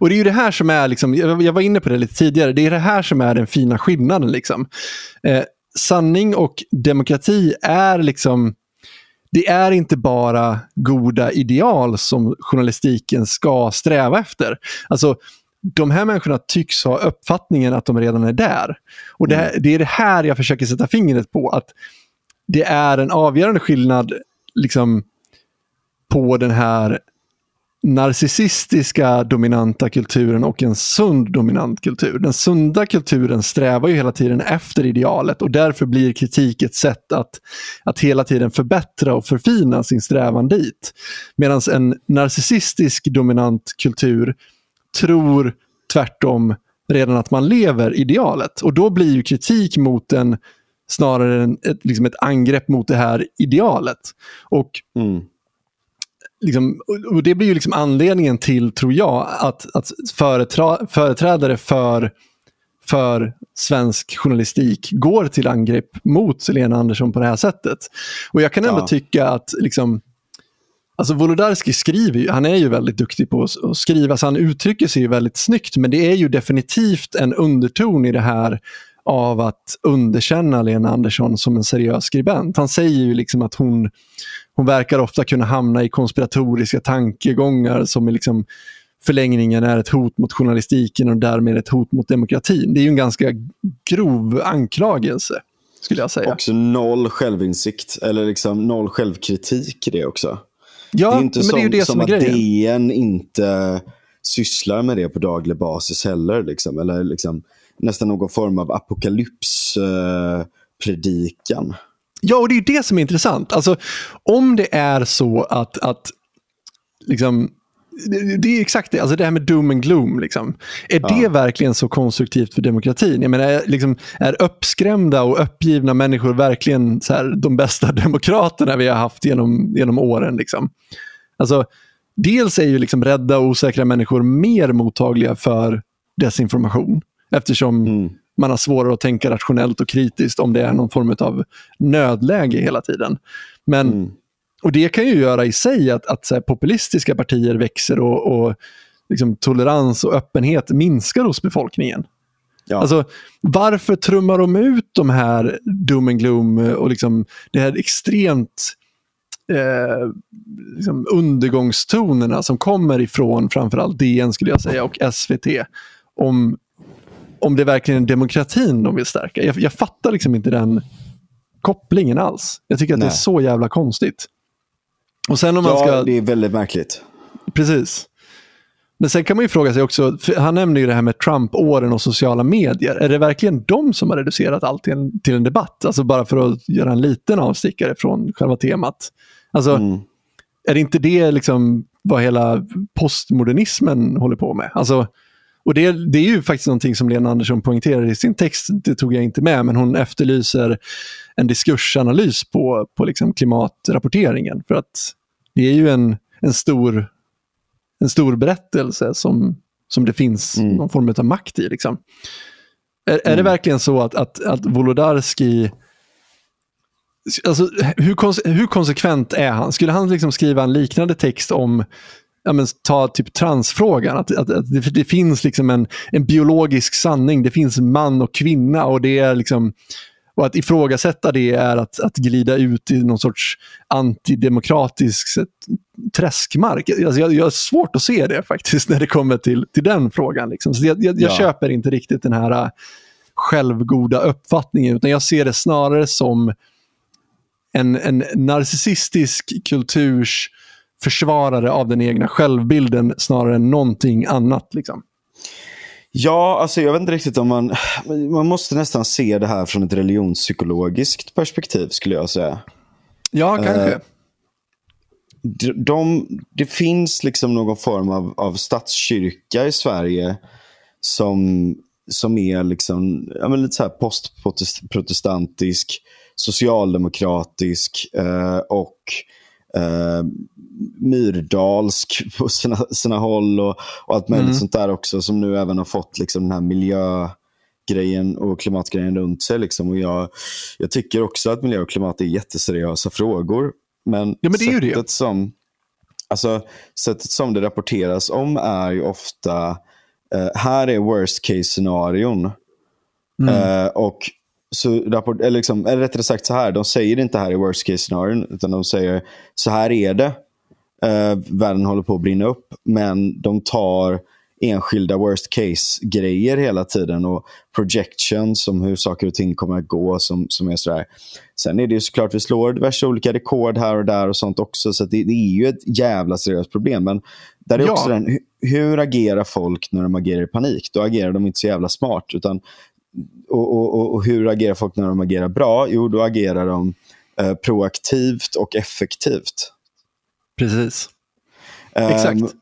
Och det är ju det här som är, liksom, jag var inne på det lite tidigare, det är det här som är den fina skillnaden. Liksom. Eh, sanning och demokrati är liksom, det är inte bara goda ideal som journalistiken ska sträva efter. Alltså, de här människorna tycks ha uppfattningen att de redan är där. Och det, det är det här jag försöker sätta fingret på. att Det är en avgörande skillnad liksom, på den här narcissistiska dominanta kulturen och en sund dominant kultur. Den sunda kulturen strävar ju hela tiden efter idealet och därför blir kritik ett sätt att, att hela tiden förbättra och förfina sin strävan dit. Medan en narcissistisk dominant kultur tror tvärtom redan att man lever idealet. Och då blir ju kritik mot den snarare en, ett, liksom ett angrepp mot det här idealet. Och, mm. liksom, och Det blir ju liksom anledningen till, tror jag, att, att företra, företrädare för, för svensk journalistik går till angrepp mot Lena Andersson på det här sättet. Och jag kan ändå Ja. tycka att liksom, Alltså Wolodarski skriver ju, han är ju väldigt duktig på att att skriva, så han uttrycker sig ju väldigt snyggt, men det är ju definitivt en underton i det här av att underkänna Lena Andersson som en seriös skribent. Han säger ju liksom att hon, hon verkar ofta kunna hamna i konspiratoriska tankegångar som i liksom förlängningen är ett hot mot journalistiken och därmed ett hot mot demokratin. Det är ju en ganska grov anklagelse, skulle jag säga. Också noll självinsikt, eller liksom noll självkritik i det också ja, det är inte men som, det är ju det som, som är att. DN inte sysslar med det på daglig basis heller. Liksom. Eller liksom, nästan någon form av apokalypspredikan. Ja, och det är ju det som är intressant. Alltså, om det är så att, att liksom, det, det är exakt det, alltså det här med doom and gloom. Liksom. Är det verkligen så konstruktivt för demokratin? Jag menar, är, liksom, är uppskrämda och uppgivna människor verkligen så här, de bästa demokraterna vi har haft genom, genom åren? Liksom? Alltså, dels är ju liksom rädda och osäkra människor mer mottagliga för desinformation. Eftersom Mm. man har svårare att tänka rationellt och kritiskt om det är någon form av nödläge hela tiden. Men, Mm. Och det kan ju göra i sig att, att så populistiska partier växer och, och liksom, tolerans och öppenhet minskar hos befolkningen. Ja. Alltså, varför trummar de ut de här doom and gloom och liksom det här extremt eh, liksom undergångstonerna som kommer ifrån framförallt DN skulle jag säga och SVT om, om det verkligen är demokratin de vill stärka. Jag, jag fattar liksom inte den kopplingen alls. Jag tycker att det är Nej. så jävla konstigt. Och sen om man ja, ska... det är väldigt märkligt. Precis. Men sen kan man ju fråga sig också, han nämner ju det här med Trump-åren och sociala medier. Är det verkligen de som har reducerat allt till en, till en debatt? Alltså bara för att göra en liten avstickare från själva temat. Alltså, Mm. är det inte det liksom vad hela postmodernismen håller på med? Alltså, och det, det är ju faktiskt någonting som Lena Andersson poängterar i sin text, det tog jag inte med, men hon efterlyser en diskursanalys på, på liksom klimatrapporteringen. För att det är ju en, en, stor, en stor berättelse som, som det finns Mm. någon form av makt i. Liksom. Är, är det verkligen så att, att, att Wolodarski Alltså, hur, konse- hur konsekvent är han? Skulle han liksom skriva en liknande text om ja, men, ta typ transfrågan? Att, att, att det, det finns liksom en, en biologisk sanning. Det finns man och kvinna och det är liksom och att ifrågasätta det är att, att glida ut i någon sorts antidemokratisk träskmark. Alltså jag, jag har svårt att se det faktiskt när det kommer till, till den frågan. Liksom. Så jag, jag, jag Ja. köper inte riktigt den här äh, självgoda uppfattningen, utan jag ser det snarare som en, en narcissistisk kulturs försvarare av den egna självbilden snarare än någonting annat. Liksom. Ja, alltså jag vet inte riktigt om man... Man måste nästan se det här från ett religionspsykologiskt perspektiv skulle jag säga. Ja, kanske. Eh, de, de, det finns liksom någon form av, av statskyrka i Sverige som, som är liksom, ja, men lite så här postprotestantisk, socialdemokratisk eh, och eh, myrdalsk på sina, sina håll och, och allt möjligt Mm. sånt där också som nu även har fått liksom den här miljögrejen och klimatgrejen runt sig. Liksom. Och jag, jag tycker också att miljö och klimat är jätteseriösa frågor. Men, Ja, men det är ju det. sättet Som, alltså, sättet som det rapporteras om är ju ofta, eh, här är worst case scenarion. Eh, och så rapport, eller, liksom, eller rättare sagt så här, de säger inte här i worst case scenarion, utan de säger så här är det. Eh, världen håller på att brinna upp, men de tar enskilda worst case-grejer hela tiden och projections om hur saker och ting kommer att gå. Som, som är sådär. Sen är det ju såklart, vi slår diverse olika rekord här och där och sånt också, så det, det är ju ett jävla seriöst problem. Men där är Ja. också den, hur, hur agerar folk när de agerar i panik? Då agerar de inte så jävla smart, utan och, och, och, hur agerar folk när de agerar bra? Jo, då agerar de eh, proaktivt och effektivt. Precis. Ehm, Exakt.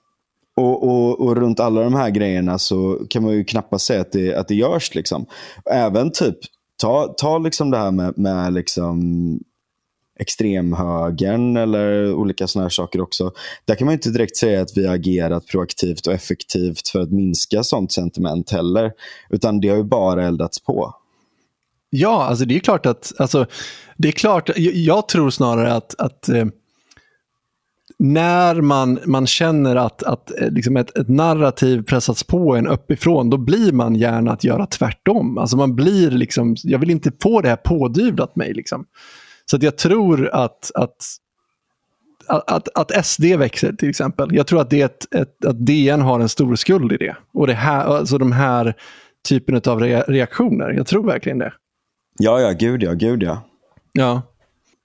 och, och, och runt alla de här grejerna så kan man ju knappast säga att det, att det görs. Liksom. Även typ, ta, ta liksom det här med, med liksom extremhögern eller olika sådana här saker också. Där kan man inte direkt säga att vi har agerat proaktivt och effektivt för att minska sånt sentiment heller. Utan det har ju bara eldats på. Ja, alltså det är klart att, alltså, det är klart, jag, jag tror snarare att, att eh, när man, man känner att, att eh, liksom ett, ett narrativ pressats på en uppifrån, då blir man gärna att göra tvärtom. Alltså man blir liksom, jag vill inte få det här pådyvlat mig. Liksom. Så jag tror att, att, att, att, SD växer till exempel. Jag tror att, det är ett, ett, att DN har en stor skuld i det. Och det här, alltså de här typen av rea- reaktioner. Jag tror verkligen det. Ja, ja, gud ja, gud ja. Ja.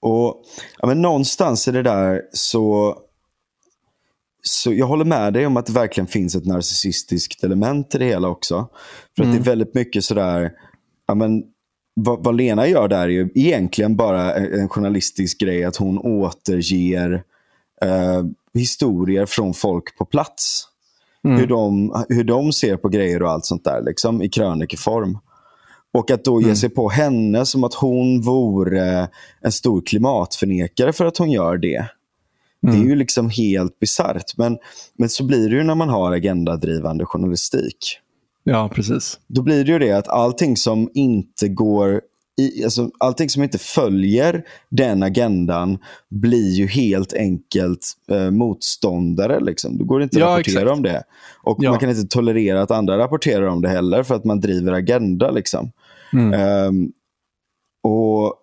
Och ja, men Någonstans i det där så, så jag håller med dig om att det verkligen finns ett narcissistiskt element i det hela också. För att det är väldigt mycket sådär, ja, men, vad, vad Lena gör där är ju egentligen bara en, journalistisk grej, att hon återger eh, historier från folk på plats. Hur, de, hur de ser på grejer och allt sånt där, liksom, i krönikeform. Och att då ge sig på henne som att hon vore en stor klimatförnekare för att hon gör det. Det är ju liksom helt bisarrt. Men, men så blir det ju när man har agendadrivande journalistik. Ja, precis. Då blir det ju det att allting som inte går i, alltså, allting som inte följer den agendan blir ju helt enkelt eh, motståndare. Liksom. Då går det inte att Ja, rapportera exakt. om det. Och Ja. man kan inte tolerera att andra rapporterar om det heller för att man driver agenda. Liksom. Mm. Ehm, och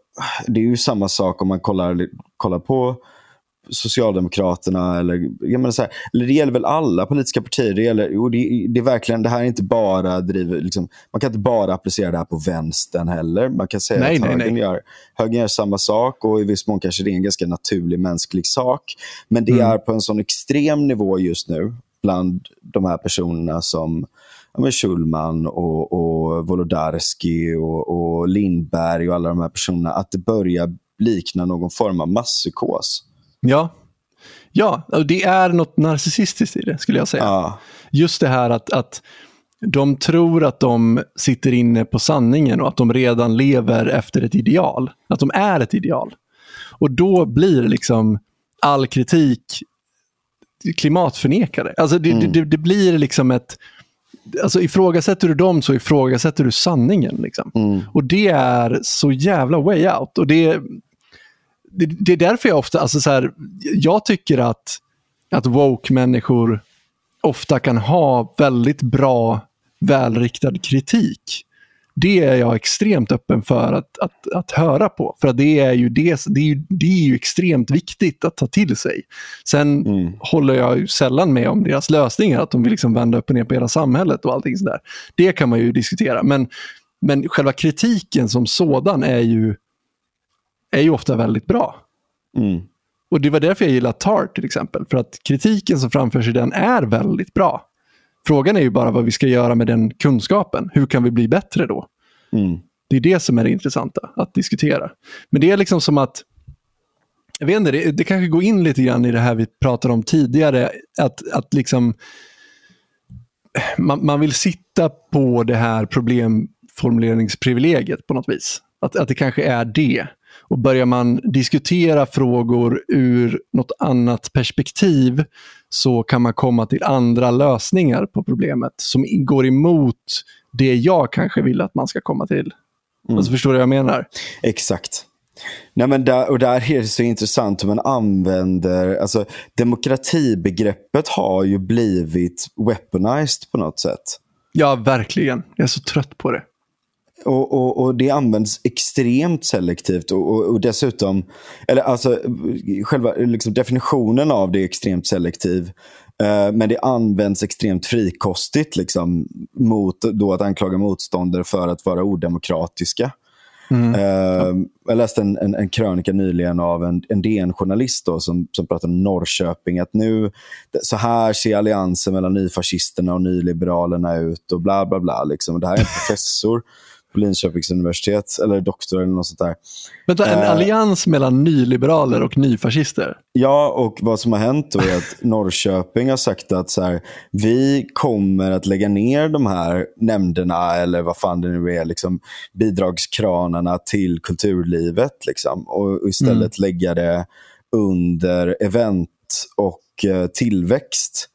Det är ju samma sak om man kollar, kollar på Socialdemokraterna. Eller, jag menar så här, eller det gäller väl alla politiska partier. Det, gäller, och det, det är verkligen, det här är inte bara driver, liksom, man kan inte bara applicera det här på vänstern heller. Man kan säga Nej, att nej, högern, nej. Gör, högern gör samma sak och i viss mån kanske det är en ganska naturlig mänsklig sak. Men det Mm. är på en sån extrem nivå just nu bland de här personerna som ja, men Schulman och, och Wolodarski och, och Lindberg och alla de här personerna, att det börjar likna någon form av masspsykos. Ja. Ja, det är något narcissistiskt i det skulle jag säga. Ja. Just det här att, att de tror att de sitter inne på sanningen och att de redan lever efter ett ideal. Att de är ett ideal. Och då blir liksom all kritik klimatförnekare. Alltså det, det, det, det blir liksom ett... Alltså ifrågasätter du dem så ifrågasätter du sanningen. Liksom. Och det är så jävla way out. Och det, det, det är därför jag ofta, alltså så här, jag tycker att, att woke-människor ofta kan ha väldigt bra, välriktad kritik. Det är jag extremt öppen för att, att, att höra på. För det är, ju det, det, är ju, det är ju extremt viktigt att ta till sig. Sen håller jag ju sällan med om deras lösningar, att de vill liksom vända upp och ner på hela samhället och allting sådär. Det kan man ju diskutera. Men, men själva kritiken som sådan är ju, är ju ofta väldigt bra. Mm. Och det var därför jag gillar TAR till exempel. För att kritiken som framförs i den är väldigt bra. Frågan är ju bara vad vi ska göra med den kunskapen. Hur kan vi bli bättre då? Mm. Det är det som är det intressanta att diskutera. Men det är liksom som att, jag vet inte, det, det kanske går in lite grann i det här vi pratade om tidigare. Att, att liksom, man, man vill sitta på det här problemformuleringsprivilegiet på något vis. Att, att det kanske är det. Och börjar man diskutera frågor ur något annat perspektiv så kan man komma till andra lösningar på problemet som går emot det jag kanske vill att man ska komma till. Alltså förstår du vad jag menar? Exakt. Nej, men där, och där är det så intressant hur man använder... Alltså, demokratibegreppet har ju blivit weaponized på något sätt. Ja, verkligen. Jag är så trött på det. Och, och, och det används extremt selektivt och, och, dessutom, eller alltså själva liksom, definitionen av det är extremt selektiv. Eh, men det används extremt frikostigt liksom, mot då att anklaga motståndare för att vara odemokratiska. Eh, jag läste en, en, en krönika nyligen av en, en DN-journalist som, som pratade om Norrköping. Att nu, så här ser alliansen mellan nyfascisterna och nyliberalerna ut och bla bla bla. Liksom. Det här är en professor på Linköpings universitet, eller doktor eller något sånt där. Vänta, en Eh. allians mellan nyliberaler och nyfascister? Ja, och vad som har hänt då är att Norrköping har sagt att så här, vi kommer att lägga ner de här nämnderna eller vad fan det nu är, liksom, bidragskranarna till kulturlivet. Liksom, och, istället lägga det under event och eh, tillväxt.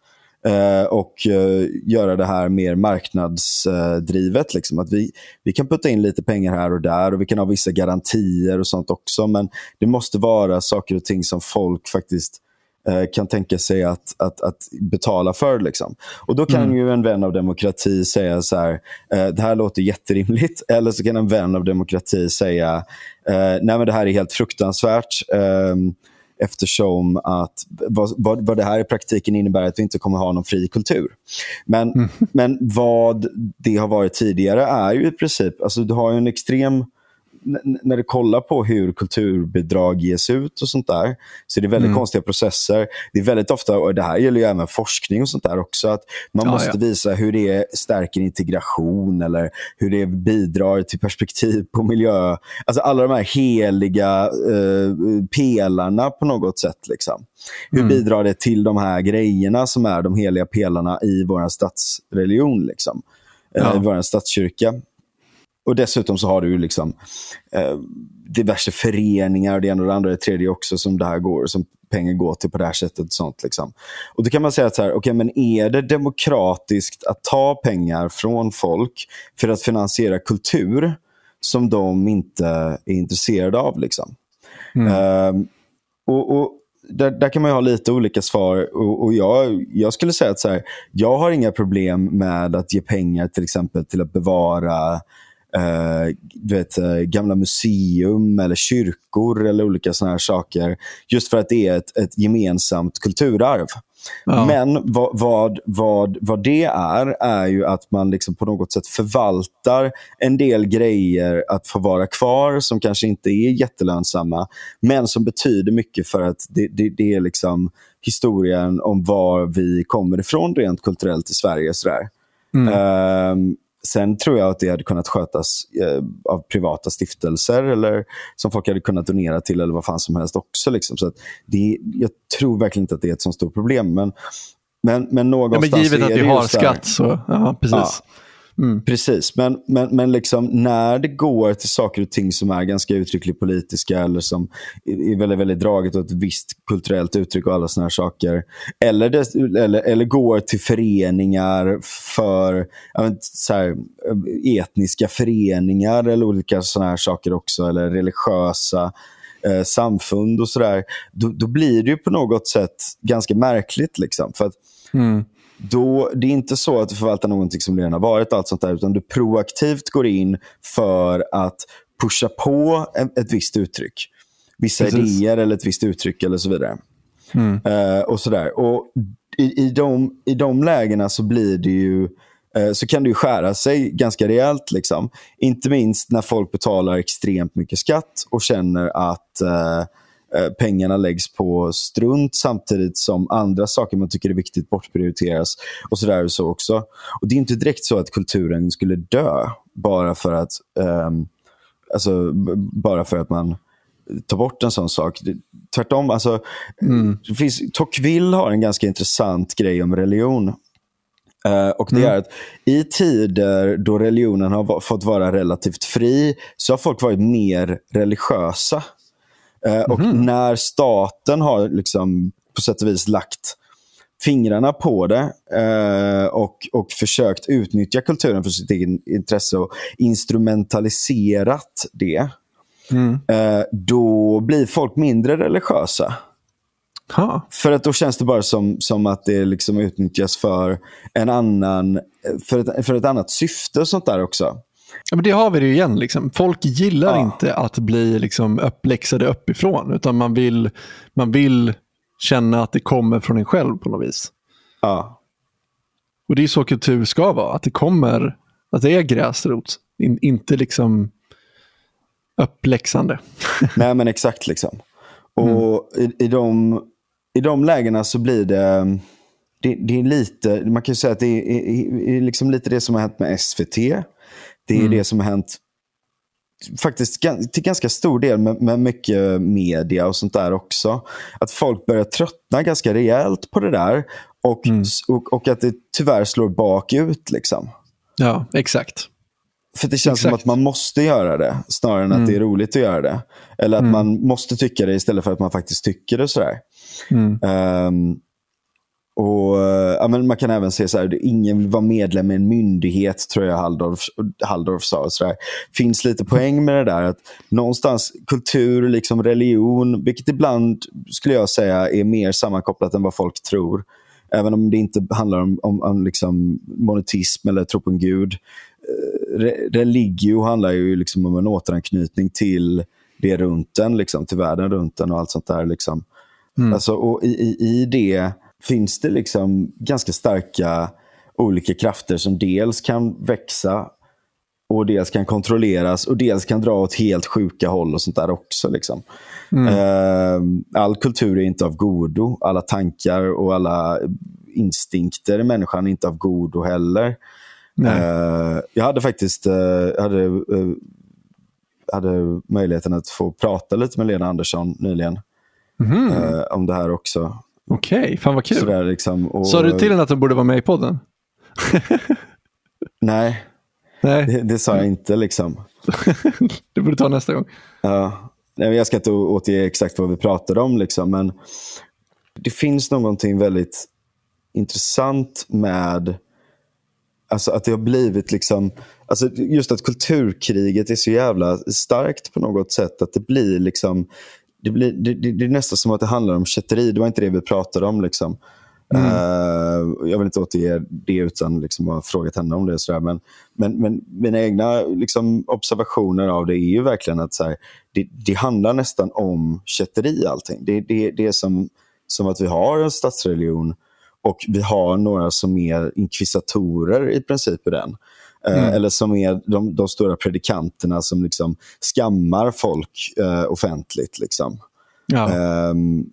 Eh, och eh, göra det här mer marknadsdrivet. Liksom. Att vi, vi kan putta in lite pengar här och där och vi kan ha vissa garantier och sånt också. Men det måste vara saker och ting som folk faktiskt eh, kan tänka sig att, att, att betala för. Liksom. Och Då kan ju en vän av demokrati säga så här, eh, det här låter jätterimligt. Eller så kan en vän av demokrati säga, nej men det här är helt fruktansvärt. Eftersom att vad, vad, vad det här i praktiken innebär är att vi inte kommer ha någon fri kultur. Men, men vad det har varit tidigare är ju i princip, alltså du har ju en extrem när du kollar på hur kulturbidrag ges ut och sånt där, så är det väldigt konstiga processer. Det är väldigt ofta, och det här gäller ju även forskning och sånt där också, att man Ja, måste ja. visa hur det stärker integration eller hur det bidrar till perspektiv på miljö. Alltså alla de här heliga eh, pelarna på något sätt. Liksom. Hur bidrar det till de här grejerna som är de heliga pelarna i vår statsreligion? Liksom? Eh, Ja. I vår statskyrka. Och dessutom så har du liksom, eh, diverse föreningar, och det ena och det andra och det tredje också, som det här går, som pengar gå till på det här sättet. Och sånt, liksom. Och Då kan man säga att så här, okay, men är det demokratiskt att ta pengar från folk för att finansiera kultur som de inte är intresserade av? Liksom? Ehm, och, och där, där kan man ha lite olika svar. Och, och jag, jag skulle säga att så här, jag har inga problem med att ge pengar till exempel till att bevara eh, du vet, eh, gamla museum eller kyrkor eller olika såna här saker. Just för att det är ett, ett gemensamt kulturarv. Ja. Men vad, vad, vad, vad det är, är ju att man liksom på något sätt förvaltar en del grejer att få vara kvar som kanske inte är jättelönsamma, men som betyder mycket för att det, det, det är liksom historien om var vi kommer ifrån rent kulturellt i Sverige. Sådär. Ehm, Sen tror jag att det hade kunnat skötas eh, av privata stiftelser eller som folk hade kunnat donera till eller vad fan som helst också. Liksom. Så det, jag tror verkligen inte att det är ett så stort problem. Men, men, men Ja, någonstans men givet att vi har skatt så, ja precis. Ja. Precis, men, men, men liksom när det går till saker och ting som är ganska uttryckligt politiska eller som är väldigt, väldigt draget åt ett visst kulturellt uttryck och alla såna här saker. Eller, det, eller, eller går till föreningar för vet, så här, etniska föreningar eller olika såna här saker också. Eller religiösa eh, samfund och sådär. Då, då blir det ju på något sätt ganska märkligt. Liksom, för att då, det är inte så att du förvaltar någonting som redan har varit, allt sånt där, utan du proaktivt går in för att pusha på ett, visst uttryck. Vissa Precis. idéer eller ett visst uttryck eller så vidare. Eh, och sådär. Och i, i, de, I de lägena så blir det ju eh, så kan det ju skära sig ganska rejält. Liksom. Inte minst när folk betalar extremt mycket skatt och känner att eh, pengarna läggs på strunt samtidigt som andra saker man tycker är viktigt bortprioriteras. Och så där och så också. Och Det är inte direkt så att kulturen skulle dö bara för att, ehm, alltså, bara för att man tar bort en sån sak. Tvärtom, alltså, finns, Tocqueville har en ganska intressant grej om religion. Eh, och det är att i tider då religionen har fått vara relativt fri så har folk varit mer religiösa. Eh, och när staten har liksom på sätt och vis lagt fingrarna på det eh, och, och försökt utnyttja kulturen för sitt eget intresse och instrumentaliserat det, eh, då blir folk mindre religiösa. Ha. För att då känns det bara som, som att det liksom utnyttjas för, en annan, för, ett, för ett annat syfte och sånt där också. Ja, men det har vi det ju igen. Liksom. Folk gillar Ja. inte att bli liksom, uppläxade uppifrån, utan man vill, man vill känna att det kommer från en själv på något vis. Ja, Och det är så kultur ska vara, att det kommer, att det är gräsrot, in, inte liksom uppläxande. nej men exakt liksom. Och i, i, de, i de lägena så blir det, det, det är lite, man kan säga att det är, är, är liksom lite det som har hänt med SVT. Det är det som har hänt faktiskt till ganska stor del med, med mycket media och sånt där också. Att folk börjar tröttna ganska rejält på det där. Och, och, och att det tyvärr slår bakut. Liksom. Ja, exakt. För det känns som Exakt. att man måste göra det, snarare än att det är roligt att göra det. Eller att man måste tycka det istället för att man faktiskt tycker det. Sådär. Ehm, och, eh, ja, men man kan även se så här, ingen vill vara medlem i en myndighet, tror jag Halldorf, Halldorf sa. Så där. finns lite poäng med det där. att Någonstans kultur, liksom religion, vilket ibland skulle jag säga är mer sammankopplat än vad folk tror. Även om det inte handlar om, om, om liksom monotism eller tro på en gud. Eh, Re, religio handlar ju liksom om en återanknytning till det runt en, liksom, till världen runt en och allt sånt där. Liksom. Alltså, och i, i, I det finns det liksom ganska starka olika krafter som dels kan växa och dels kan kontrolleras och dels kan dra åt helt sjuka håll och sånt där också. Liksom. Eh, all kultur är inte av godo. Alla tankar och alla instinkter i människan är inte av godo heller. Eh, jag hade faktiskt jag hade, eh, hade möjligheten att få prata lite med Lena Andersson nyligen. eh, om det här också. Okej, fan vad kul. Sådär, liksom, och, Sa du till henne att hon borde vara med i podden? Nej, Nej, det, det sa jag inte. liksom. det borde ta nästa gång. Ja, Jag ska inte återge exakt vad vi pratade om, liksom, men det finns någonting väldigt intressant med alltså att det har blivit liksom... Alltså just att kulturkriget är så jävla starkt på något sätt. Att det blir liksom... Det, blir, det, det, det är nästan som att det handlar om kätteri. Det var inte det vi pratade om. Liksom. Eh, jag vill inte återge det utan liksom ha frågat henne om det. och sådär. Men, men, men mina egna liksom, observationer av det är ju verkligen att här, det, det handlar nästan om kätteri allting. Det, det, det är som, som att vi har en statsreligion och vi har några som är inkvisatorer i princip i den. Eh, Eller som är de, de stora predikanterna som liksom skammar folk eh, offentligt. Liksom. Ja. Ehm,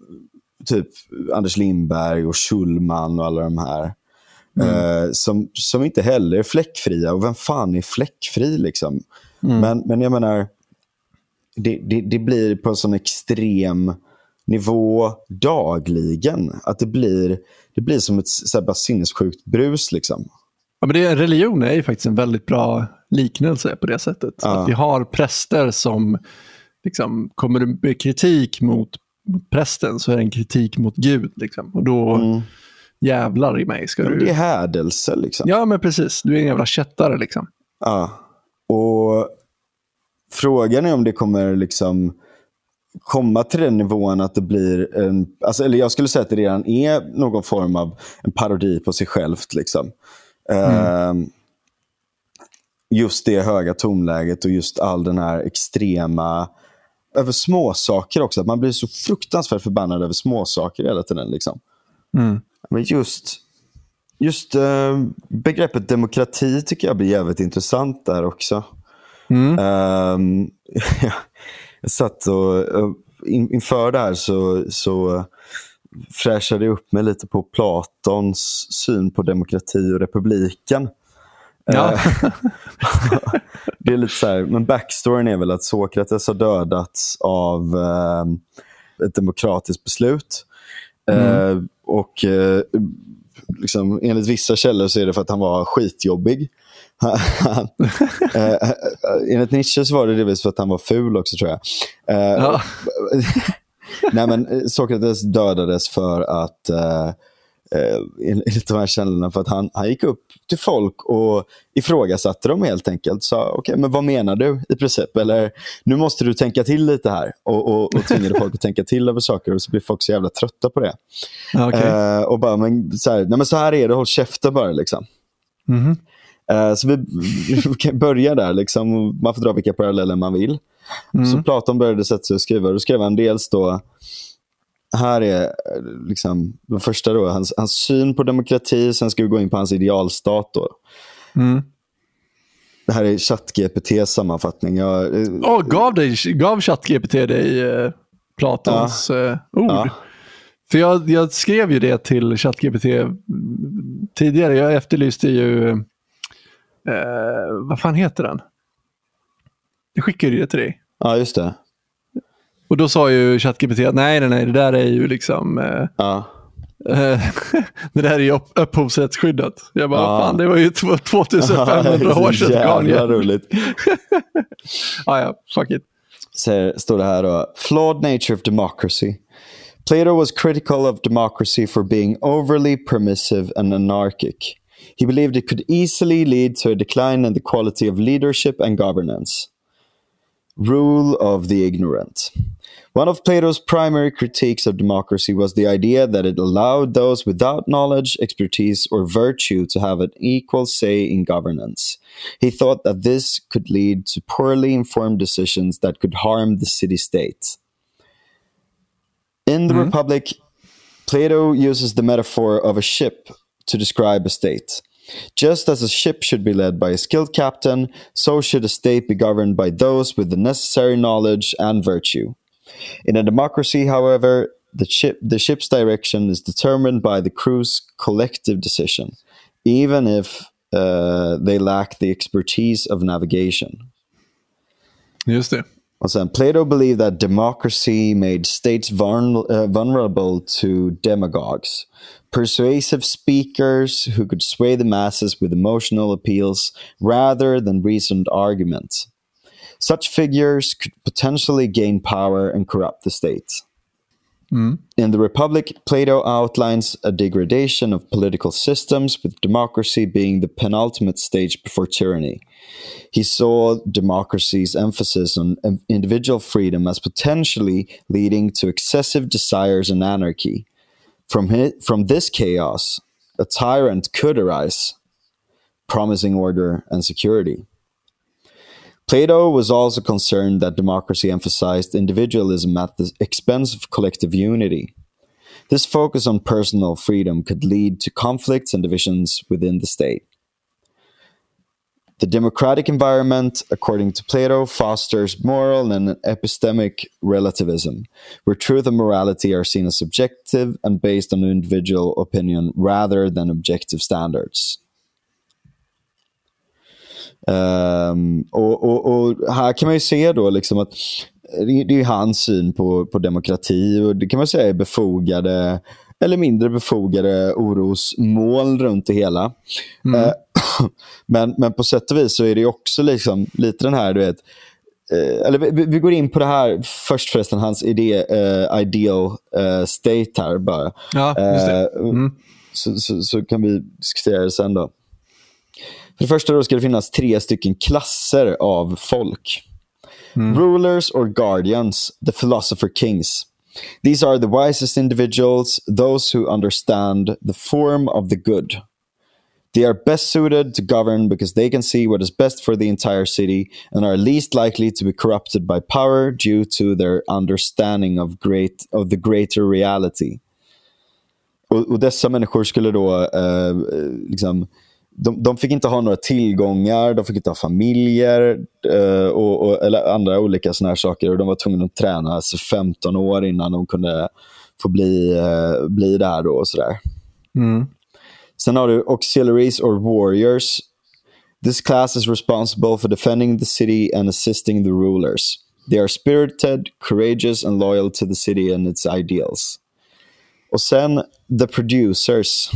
typ Anders Lindberg och Schulman och alla de här. Eh, som, som inte heller är fläckfria. Och vem fan är fläckfri? Liksom? Men, men jag menar, det, det, det blir på en sån extrem nivå dagligen. Att det blir, det blir som ett så här, bara sinnessjukt brus. Liksom. Ja, men det, religion är ju faktiskt en väldigt bra liknelse på det sättet. Ja. Att vi har präster som liksom, kommer det kritik mot prästen så är det en kritik mot Gud. Liksom. Och då jävlar i mig ska Ja, du... det är hädelse. Liksom. Ja, men precis. Du är en jävla kättare liksom. Ja. Och frågan är om det kommer liksom komma till den nivån att det blir en... Alltså, eller jag skulle säga att det redan är någon form av en parodi på sig självt. Liksom. Ehm, just det höga tonläget och just all den här extrema... Över småsaker också. Man blir så fruktansvärt förbannad över småsaker hela tiden. Liksom. Men just, just eh, begreppet demokrati tycker jag blir jävligt intressant där också. Ehm, jag satt och, in, inför det här så, så fräschade upp mig lite på Platons syn på demokrati och republiken. Ja. Eh, det är lite så här, men backstoryn är väl att Sokrates har dödats av eh, ett demokratiskt beslut. Eh, och eh, liksom, enligt vissa källor så är det för att han var skitjobbig. Eh, eh, enligt Nietzsche så var det delvis för att han var ful också tror jag. Eh, Ja. Nej, men eh, Sokrates dödades för att, eh, eh, enligt de här källorna, för att han, han gick upp till folk och ifrågasatte dem helt enkelt. Sa, okej, men vad menar du i princip? Eller, nu måste du tänka till lite här. Och, och, och tvingade folk att tänka till över saker och så blir folk så jävla trötta på det. Ja, okej. Eh, och bara, men så här, nej men så här är det, håll käften bara. Liksom. Mhm. Eh, så vi, vi kan börja där, liksom. man får dra vilka paralleller man vill. Så Platon började sätta sig och skriva. Då skrev han dels då, här är eh, liksom, den första då, hans, hans syn på demokrati, sen ska vi gå in på hans idealstat. Då. Mm. Det här är ChatGPTs sammanfattning. Jag, eh, Åh, gav, dig, gav ChatGPT dig eh, Platons eh, ord? Ja. För jag, jag skrev ju det till ChatGPT tidigare. Jag efterlyste ju, eh, vad fan heter den? Jag skickade ju det till dig. ja, just det. Och då sa ju ChatGPT att nej, nej, nej, det där är ju liksom, eh, Ja. eh, det där är ju upp, upphovsrättsskyddat. Jag bara, Ja. fan, det var ju tw- 2500 år sedan. Jävla roligt. ah, ja, fuck it. Så står det här då. Flawed nature of democracy. Plato was critical of democracy for being overly permissive and anarchic. He believed it could easily lead to a decline in the quality of leadership and governance. Rule of the ignorant. One of Plato's primary critiques of democracy was the idea that it allowed those without knowledge, expertise, or virtue to have an equal say in governance. He thought that this could lead to poorly informed decisions that could harm the city state. In the mm-hmm. Republic, Plato uses the metaphor of a ship to describe a state. Just as a ship should be led by a skilled captain, so should a state be governed by those with the necessary knowledge and virtue. In a democracy, however, the ship the ship's direction is determined by the crew's collective decision, even if uh, they lack the expertise of navigation. Just det. Plato believed that democracy made states uh, vulnerable to demagogues, persuasive speakers who could sway the masses with emotional appeals rather than reasoned arguments. Such figures could potentially gain power and corrupt the state. Hmm? In the Republic, Plato outlines a degradation of political systems, with democracy being the penultimate stage before tyranny. He saw democracy's emphasis on individual freedom as potentially leading to excessive desires and anarchy. From, hi- from this chaos, a tyrant could arise, promising order and security. Plato was also concerned that democracy emphasized individualism at the expense of collective unity. This focus on personal freedom could lead to conflicts and divisions within the state. The democratic environment, according to Plato, fosters moral and epistemic relativism, where truth and morality are seen as subjective and based on individual opinion rather than objective standards. Ehm, och, och, och här kan man ju se då liksom att det, är hans syn på, på demokrati och det kan man säga är befogade eller mindre befogade orosmoln runt det hela. Eh, men, men på sätt och vis så är det också liksom lite den här, du vet, eh, eller vi, vi går in på det här först förresten, hans idé, eh, ideal state här bara. Ja. Eh, så, så, så kan vi diskutera det sen då. För det första då ska det finnas tre stycken klasser av folk. Rulers or guardians, the philosopher kings. These are the wisest individuals, those who understand the form of the good. They are best suited to govern because they can see what is best for the entire city and are least likely to be corrupted by power due to their understanding of great of the greater reality. Och, och dessa människor skulle då eh, liksom, de, de fick inte ha några tillgångar, de fick inte ha familjer eh, och, och, eller andra olika såna här saker. Och de var tvungna att träna alltså 15 år innan de kunde få bli, eh, bli där. Då och sådär. Sen har du auxiliaries or warriors. This class is responsible for defending the city and assisting the rulers. They are spirited, courageous and loyal to the city and its ideals. Och sen the producers.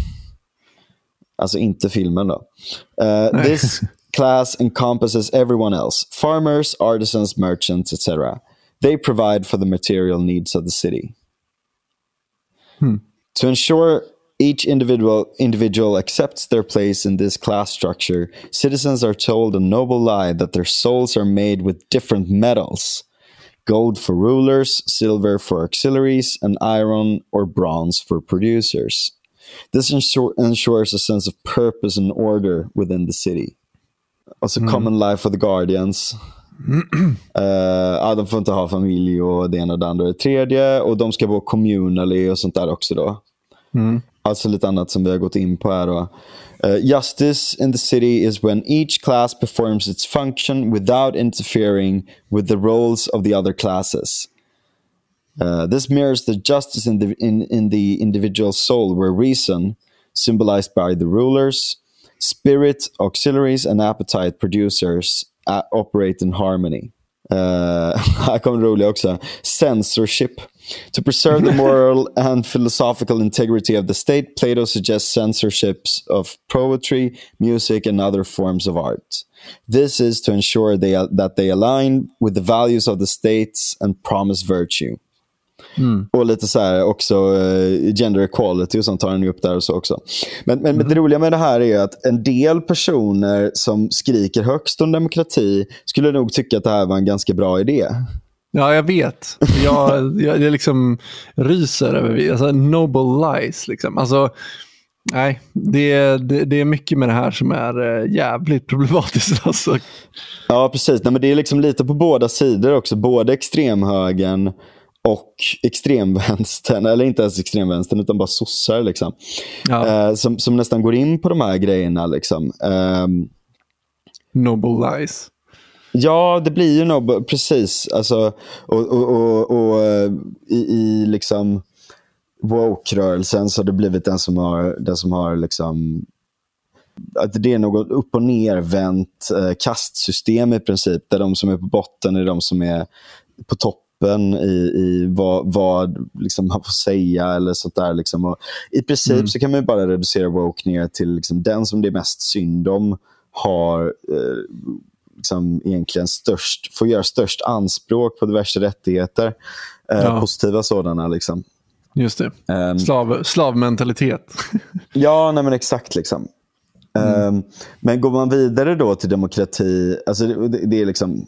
Alltså inte filmen då. Uh, this class encompasses everyone else. Farmers, artisans, merchants, etc. They provide for the material needs of the city. To ensure each individual individual accepts their place in this class structure, citizens are told a noble lie that their souls are made with different metals. Gold for rulers, silver for auxiliaries, and iron or bronze for producers. This ensure, ensures a sense of purpose and order within the city. Also common life for the guardians. Ja, de får inte ha familj och det ena och det andra och det tredje. Och de ska vara communally och sånt där också då. Alltså lite annat som vi har gått in på här då. Eh, justice in the city is when each class performs its function without interfering with the roles of the other classes. Uh, this mirrors the justice in the in, in the individual soul, where reason, symbolized by the rulers, spirit, auxiliaries, and appetite producers uh, operate in harmony. Uh, här kommer också. Censorship. To preserve the moral and philosophical integrity of the state, Plato suggests censorships of poetry, music, and other forms of art. This is to ensure they, that they align with the values of the states and promise virtue. Och lite så här också eh, gender equality och sånt tar han upp där och så också. Men, men, men det roliga med det här är att en del personer som skriker högst om demokrati skulle nog tycka att det här var en ganska bra idé. Ja, jag vet. Jag, jag, jag liksom ryser över alltså, noble lies. Liksom. Alltså, nej, det, det, det är mycket med det här som är eh, jävligt problematiskt. Alltså. Ja, precis. Nej, men det är liksom lite på båda sidor också. Både extremhögern och extremvänstern, eller inte ens extremvänstern utan bara sossar. Liksom. Ja. Eh, som, som nästan går in på de här grejerna. Liksom. Ehm, Noble lies. Ja, det blir ju nog precis. Alltså, och, och, och, och eh, i, i liksom woke-rörelsen så har det blivit den som har, den som har liksom att det är något upp och nervänt eh, kastsystem i princip. Där de som är på botten är de som är på toppen i, i vad, vad liksom man får säga eller sånt där. Liksom. Och I princip så kan man bara reducera woke ner till liksom, den som det är mest synd om har eh, liksom, egentligen störst, får göra störst anspråk på diverse rättigheter. Eh, Ja. Positiva sådana. Liksom. Just det. Ehm, Slav, slavmentalitet. Ja, nej men exakt. liksom. Ehm, men går man vidare då till demokrati, alltså det, det är liksom,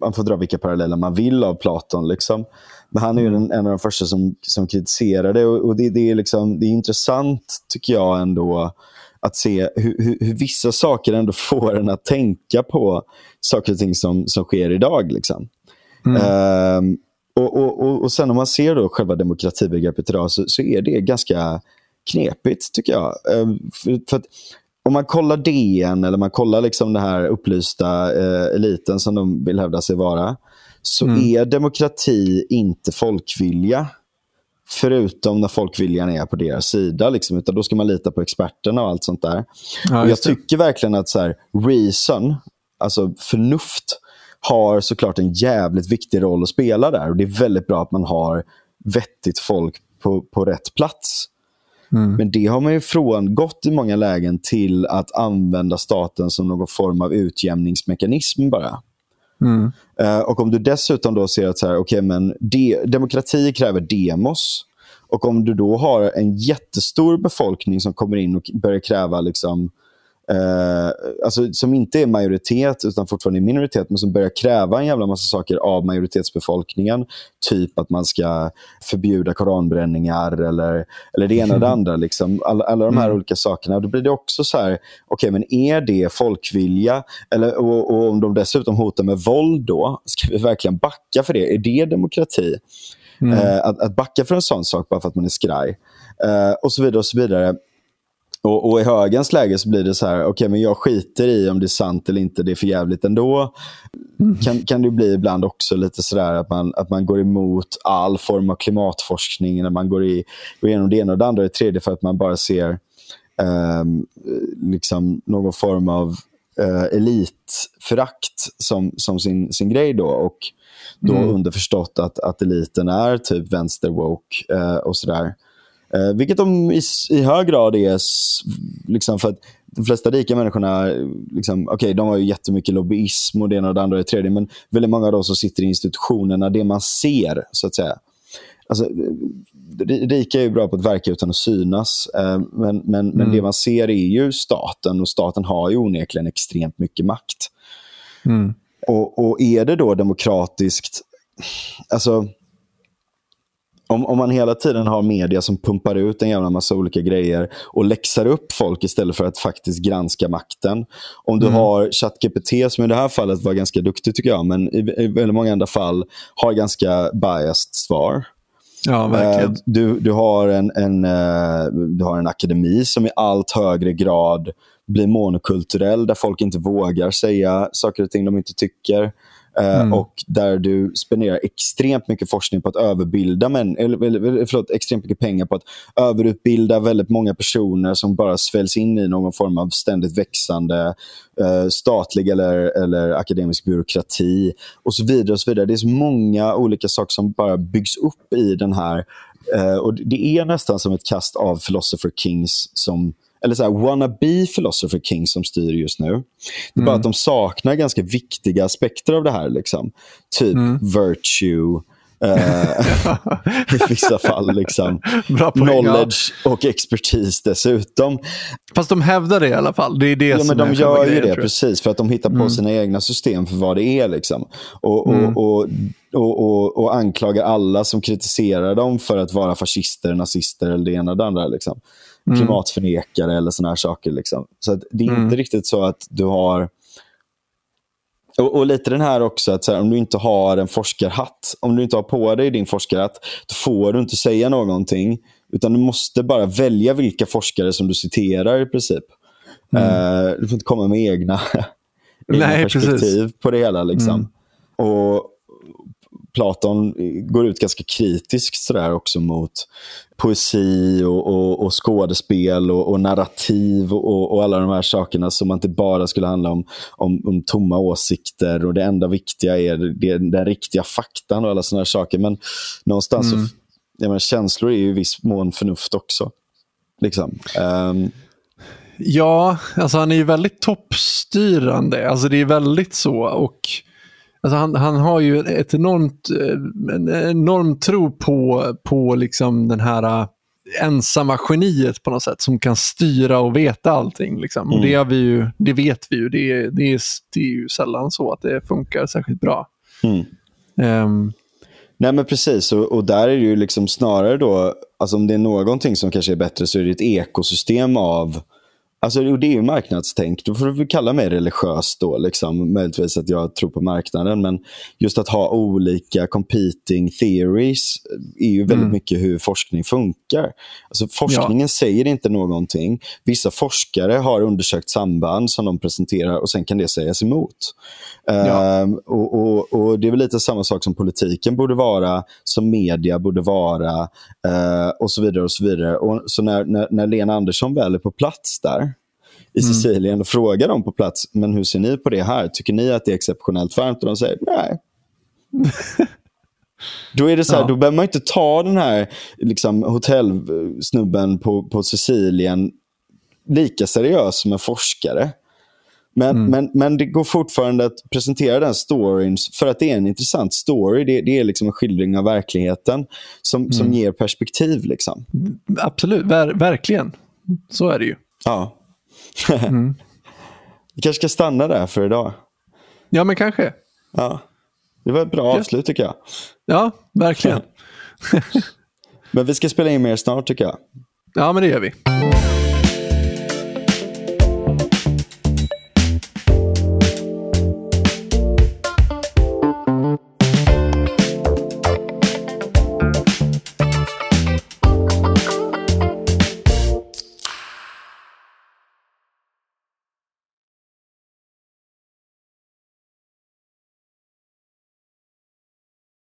man, får dra vilka paralleller man vill av Platon. Liksom. Men han är ju den, en av de första som, som kritiserar det. Och, och det, det, är liksom, det är intressant, tycker jag, ändå att se hur, hur, hur vissa saker ändå får en att tänka på saker och ting som, som sker idag. Liksom. Ehm, och, och, och, och sen om man ser då själva demokratibegreppet idag så, så är det ganska knepigt tycker jag. Ehm, för, för att om man kollar DN eller man kollar liksom den här upplysta eh, eliten som de vill hävda sig vara så är demokrati inte folkvilja. Förutom när folkviljan är på deras sida. Liksom, utan då ska man lita på experterna och allt sånt där. Ja, och jag tycker verkligen att så här, reason, alltså förnuft, har såklart en jävligt viktig roll att spela där. Och Det är väldigt bra att man har vettigt folk på, på rätt plats. Men det har man ju frångått i många lägen till att använda staten som någon form av utjämningsmekanism bara. Eh, och om du dessutom då ser att så här, okay, men de, demokrati kräver demos. Och om du då har en jättestor befolkning som kommer in och börjar kräva liksom, eh, alltså, som inte är majoritet utan fortfarande är minoritet men som börjar kräva en jävla massa saker av majoritetsbefolkningen. Typ att man ska förbjuda koranbränningar eller, eller det ena och det andra. Liksom. Alla, alla de här olika sakerna. Då blir det också så här, okej men är det folkvilja? Eller, och, och om de dessutom hotar med våld då, ska vi verkligen backa för det? Är det demokrati? Eh, att, att backa för en sån sak bara för att man är skraj. Eh, och så vidare och så vidare. Och, och i högens läge så blir det så här, okej men jag skiter i om det är sant eller inte, det är för jävligt ändå. Kan, kan det bli ibland också lite sådär att man, att man går emot all form av klimatforskning, när man går, i, går igenom det ena och det andra och det tredje för att man bara ser ehm, liksom någon form av eh, elitförakt som, som sin, sin grej då. Och då underförstått att, att eliten är typ vänster-woke eh, och sådär. Eh, vilket de i, i hög grad är, liksom för att de flesta rika människorna, liksom, okej, de har ju jättemycket lobbyism och det ena och det andra och det tredje, men väldigt många av de som sitter i institutionerna, det man ser, så att säga. Alltså, ri- rika är ju bra på att verka utan att synas, eh, men, men, men det man ser är ju staten och staten har ju onekligen extremt mycket makt. Och, och är det då demokratiskt, alltså om, om man hela tiden har media som pumpar ut en jävla massa olika grejer och läxar upp folk istället för att faktiskt granska makten. Om du har ChatGPT, som i det här fallet var ganska duktig tycker jag, men i, i väldigt många andra fall har ganska biased svar. Ja, verkligen. Eh, Du, du, har en, en, eh, du har en akademi som i allt högre grad blir monokulturell, där folk inte vågar säga saker och ting de inte tycker. Eh, Och där du spenderar extremt mycket forskning på att överbilda män, eller, eller, förlåt, extremt mycket pengar på att överutbilda väldigt många personer som bara sväljs in i någon form av ständigt växande eh, statlig eller, eller akademisk byråkrati och så vidare. och så vidare. Det är så många olika saker som bara byggs upp i den här. Eh, och Det är nästan som ett kast av Philosopher Kings som eller så här, wannabe philosopher kings som styr just nu. Det är bara att de saknar ganska viktiga aspekter av det här. Liksom. Typ virtue, eh, i vissa fall. Liksom. Bra poäng, ja. Knowledge och expertis dessutom. Fast de hävdar det i alla fall. Det är det Ja, som men de gör ju det precis för att de hittar på sina egna system för vad det är. Liksom. Och, och, och, och, och, och anklagar alla som kritiserar dem för att vara fascister, nazister eller det ena och det andra. Liksom. Klimatförnekare eller såna här saker. Liksom. Så det är inte riktigt så att du har... Och, och lite den här också, att så här, om du inte har en forskarhatt, om du inte har på dig din forskarhatt, då får du inte säga någonting. Utan du måste bara välja vilka forskare som du citerar i princip. Eh, du får inte komma med egna, egna Nej, perspektiv på det hela. Liksom. Och Platon går ut ganska kritiskt sådär också mot poesi och, och, och skådespel och, och narrativ och, alla de här sakerna som inte bara skulle handla om, om, om tomma åsikter och det enda viktiga är det, den riktiga faktan och alla sådana här saker. Men någonstans så, jag menar, känslor är ju i viss mån förnuft också. Liksom. Ehm, Ja, alltså han är ju väldigt toppstyrande. Alltså det är väldigt så. Och alltså han, han har ju ett enormt, eh, en enorm tro på, på liksom den här eh, ensamma geniet på något sätt som kan styra och veta allting. Liksom. Och det, har vi ju, det vet vi ju. Det, är- det, är, det är ju sällan så att det funkar särskilt bra. Mm. Ehm, Nej men precis, och, och där är det ju liksom snarare då, alltså om det är någonting som kanske är bättre så är det ett ekosystem av, alltså och det är ju marknadstänk, då får du kalla mig religiös då, liksom, möjligtvis att jag tror på marknaden, men just att ha olika competing theories är ju väldigt mycket hur forskning funkar. Alltså forskningen säger inte någonting, vissa forskare har undersökt samband som de presenterar och sen kan det sägas emot. Ehm, och, och, och Det är väl lite samma sak som politiken borde vara, som media borde vara eh, och så vidare. och Så vidare. Och så när, när, när Lena Andersson väl är på plats där i Sicilien och frågar dem på plats, men hur ser ni på det här? Tycker ni att det är exceptionellt varmt? Och de säger nej. Då är det så här, Ja. då behöver man inte ta den här liksom, hotellsnubben på, på Sicilien lika seriös som en forskare. Men, men, men det går fortfarande att presentera den storyn för att det är en intressant story. Det, det är liksom en skildring av verkligheten som, som ger perspektiv. Liksom. absolut, ver, verkligen. Så är det ju. Ja. Vi kanske ska stanna där för idag. Ja, men kanske. Ja. Det var ett bra avslut tycker jag. Ja, verkligen. Men vi ska spela in mer snart tycker jag. Ja, men det gör vi.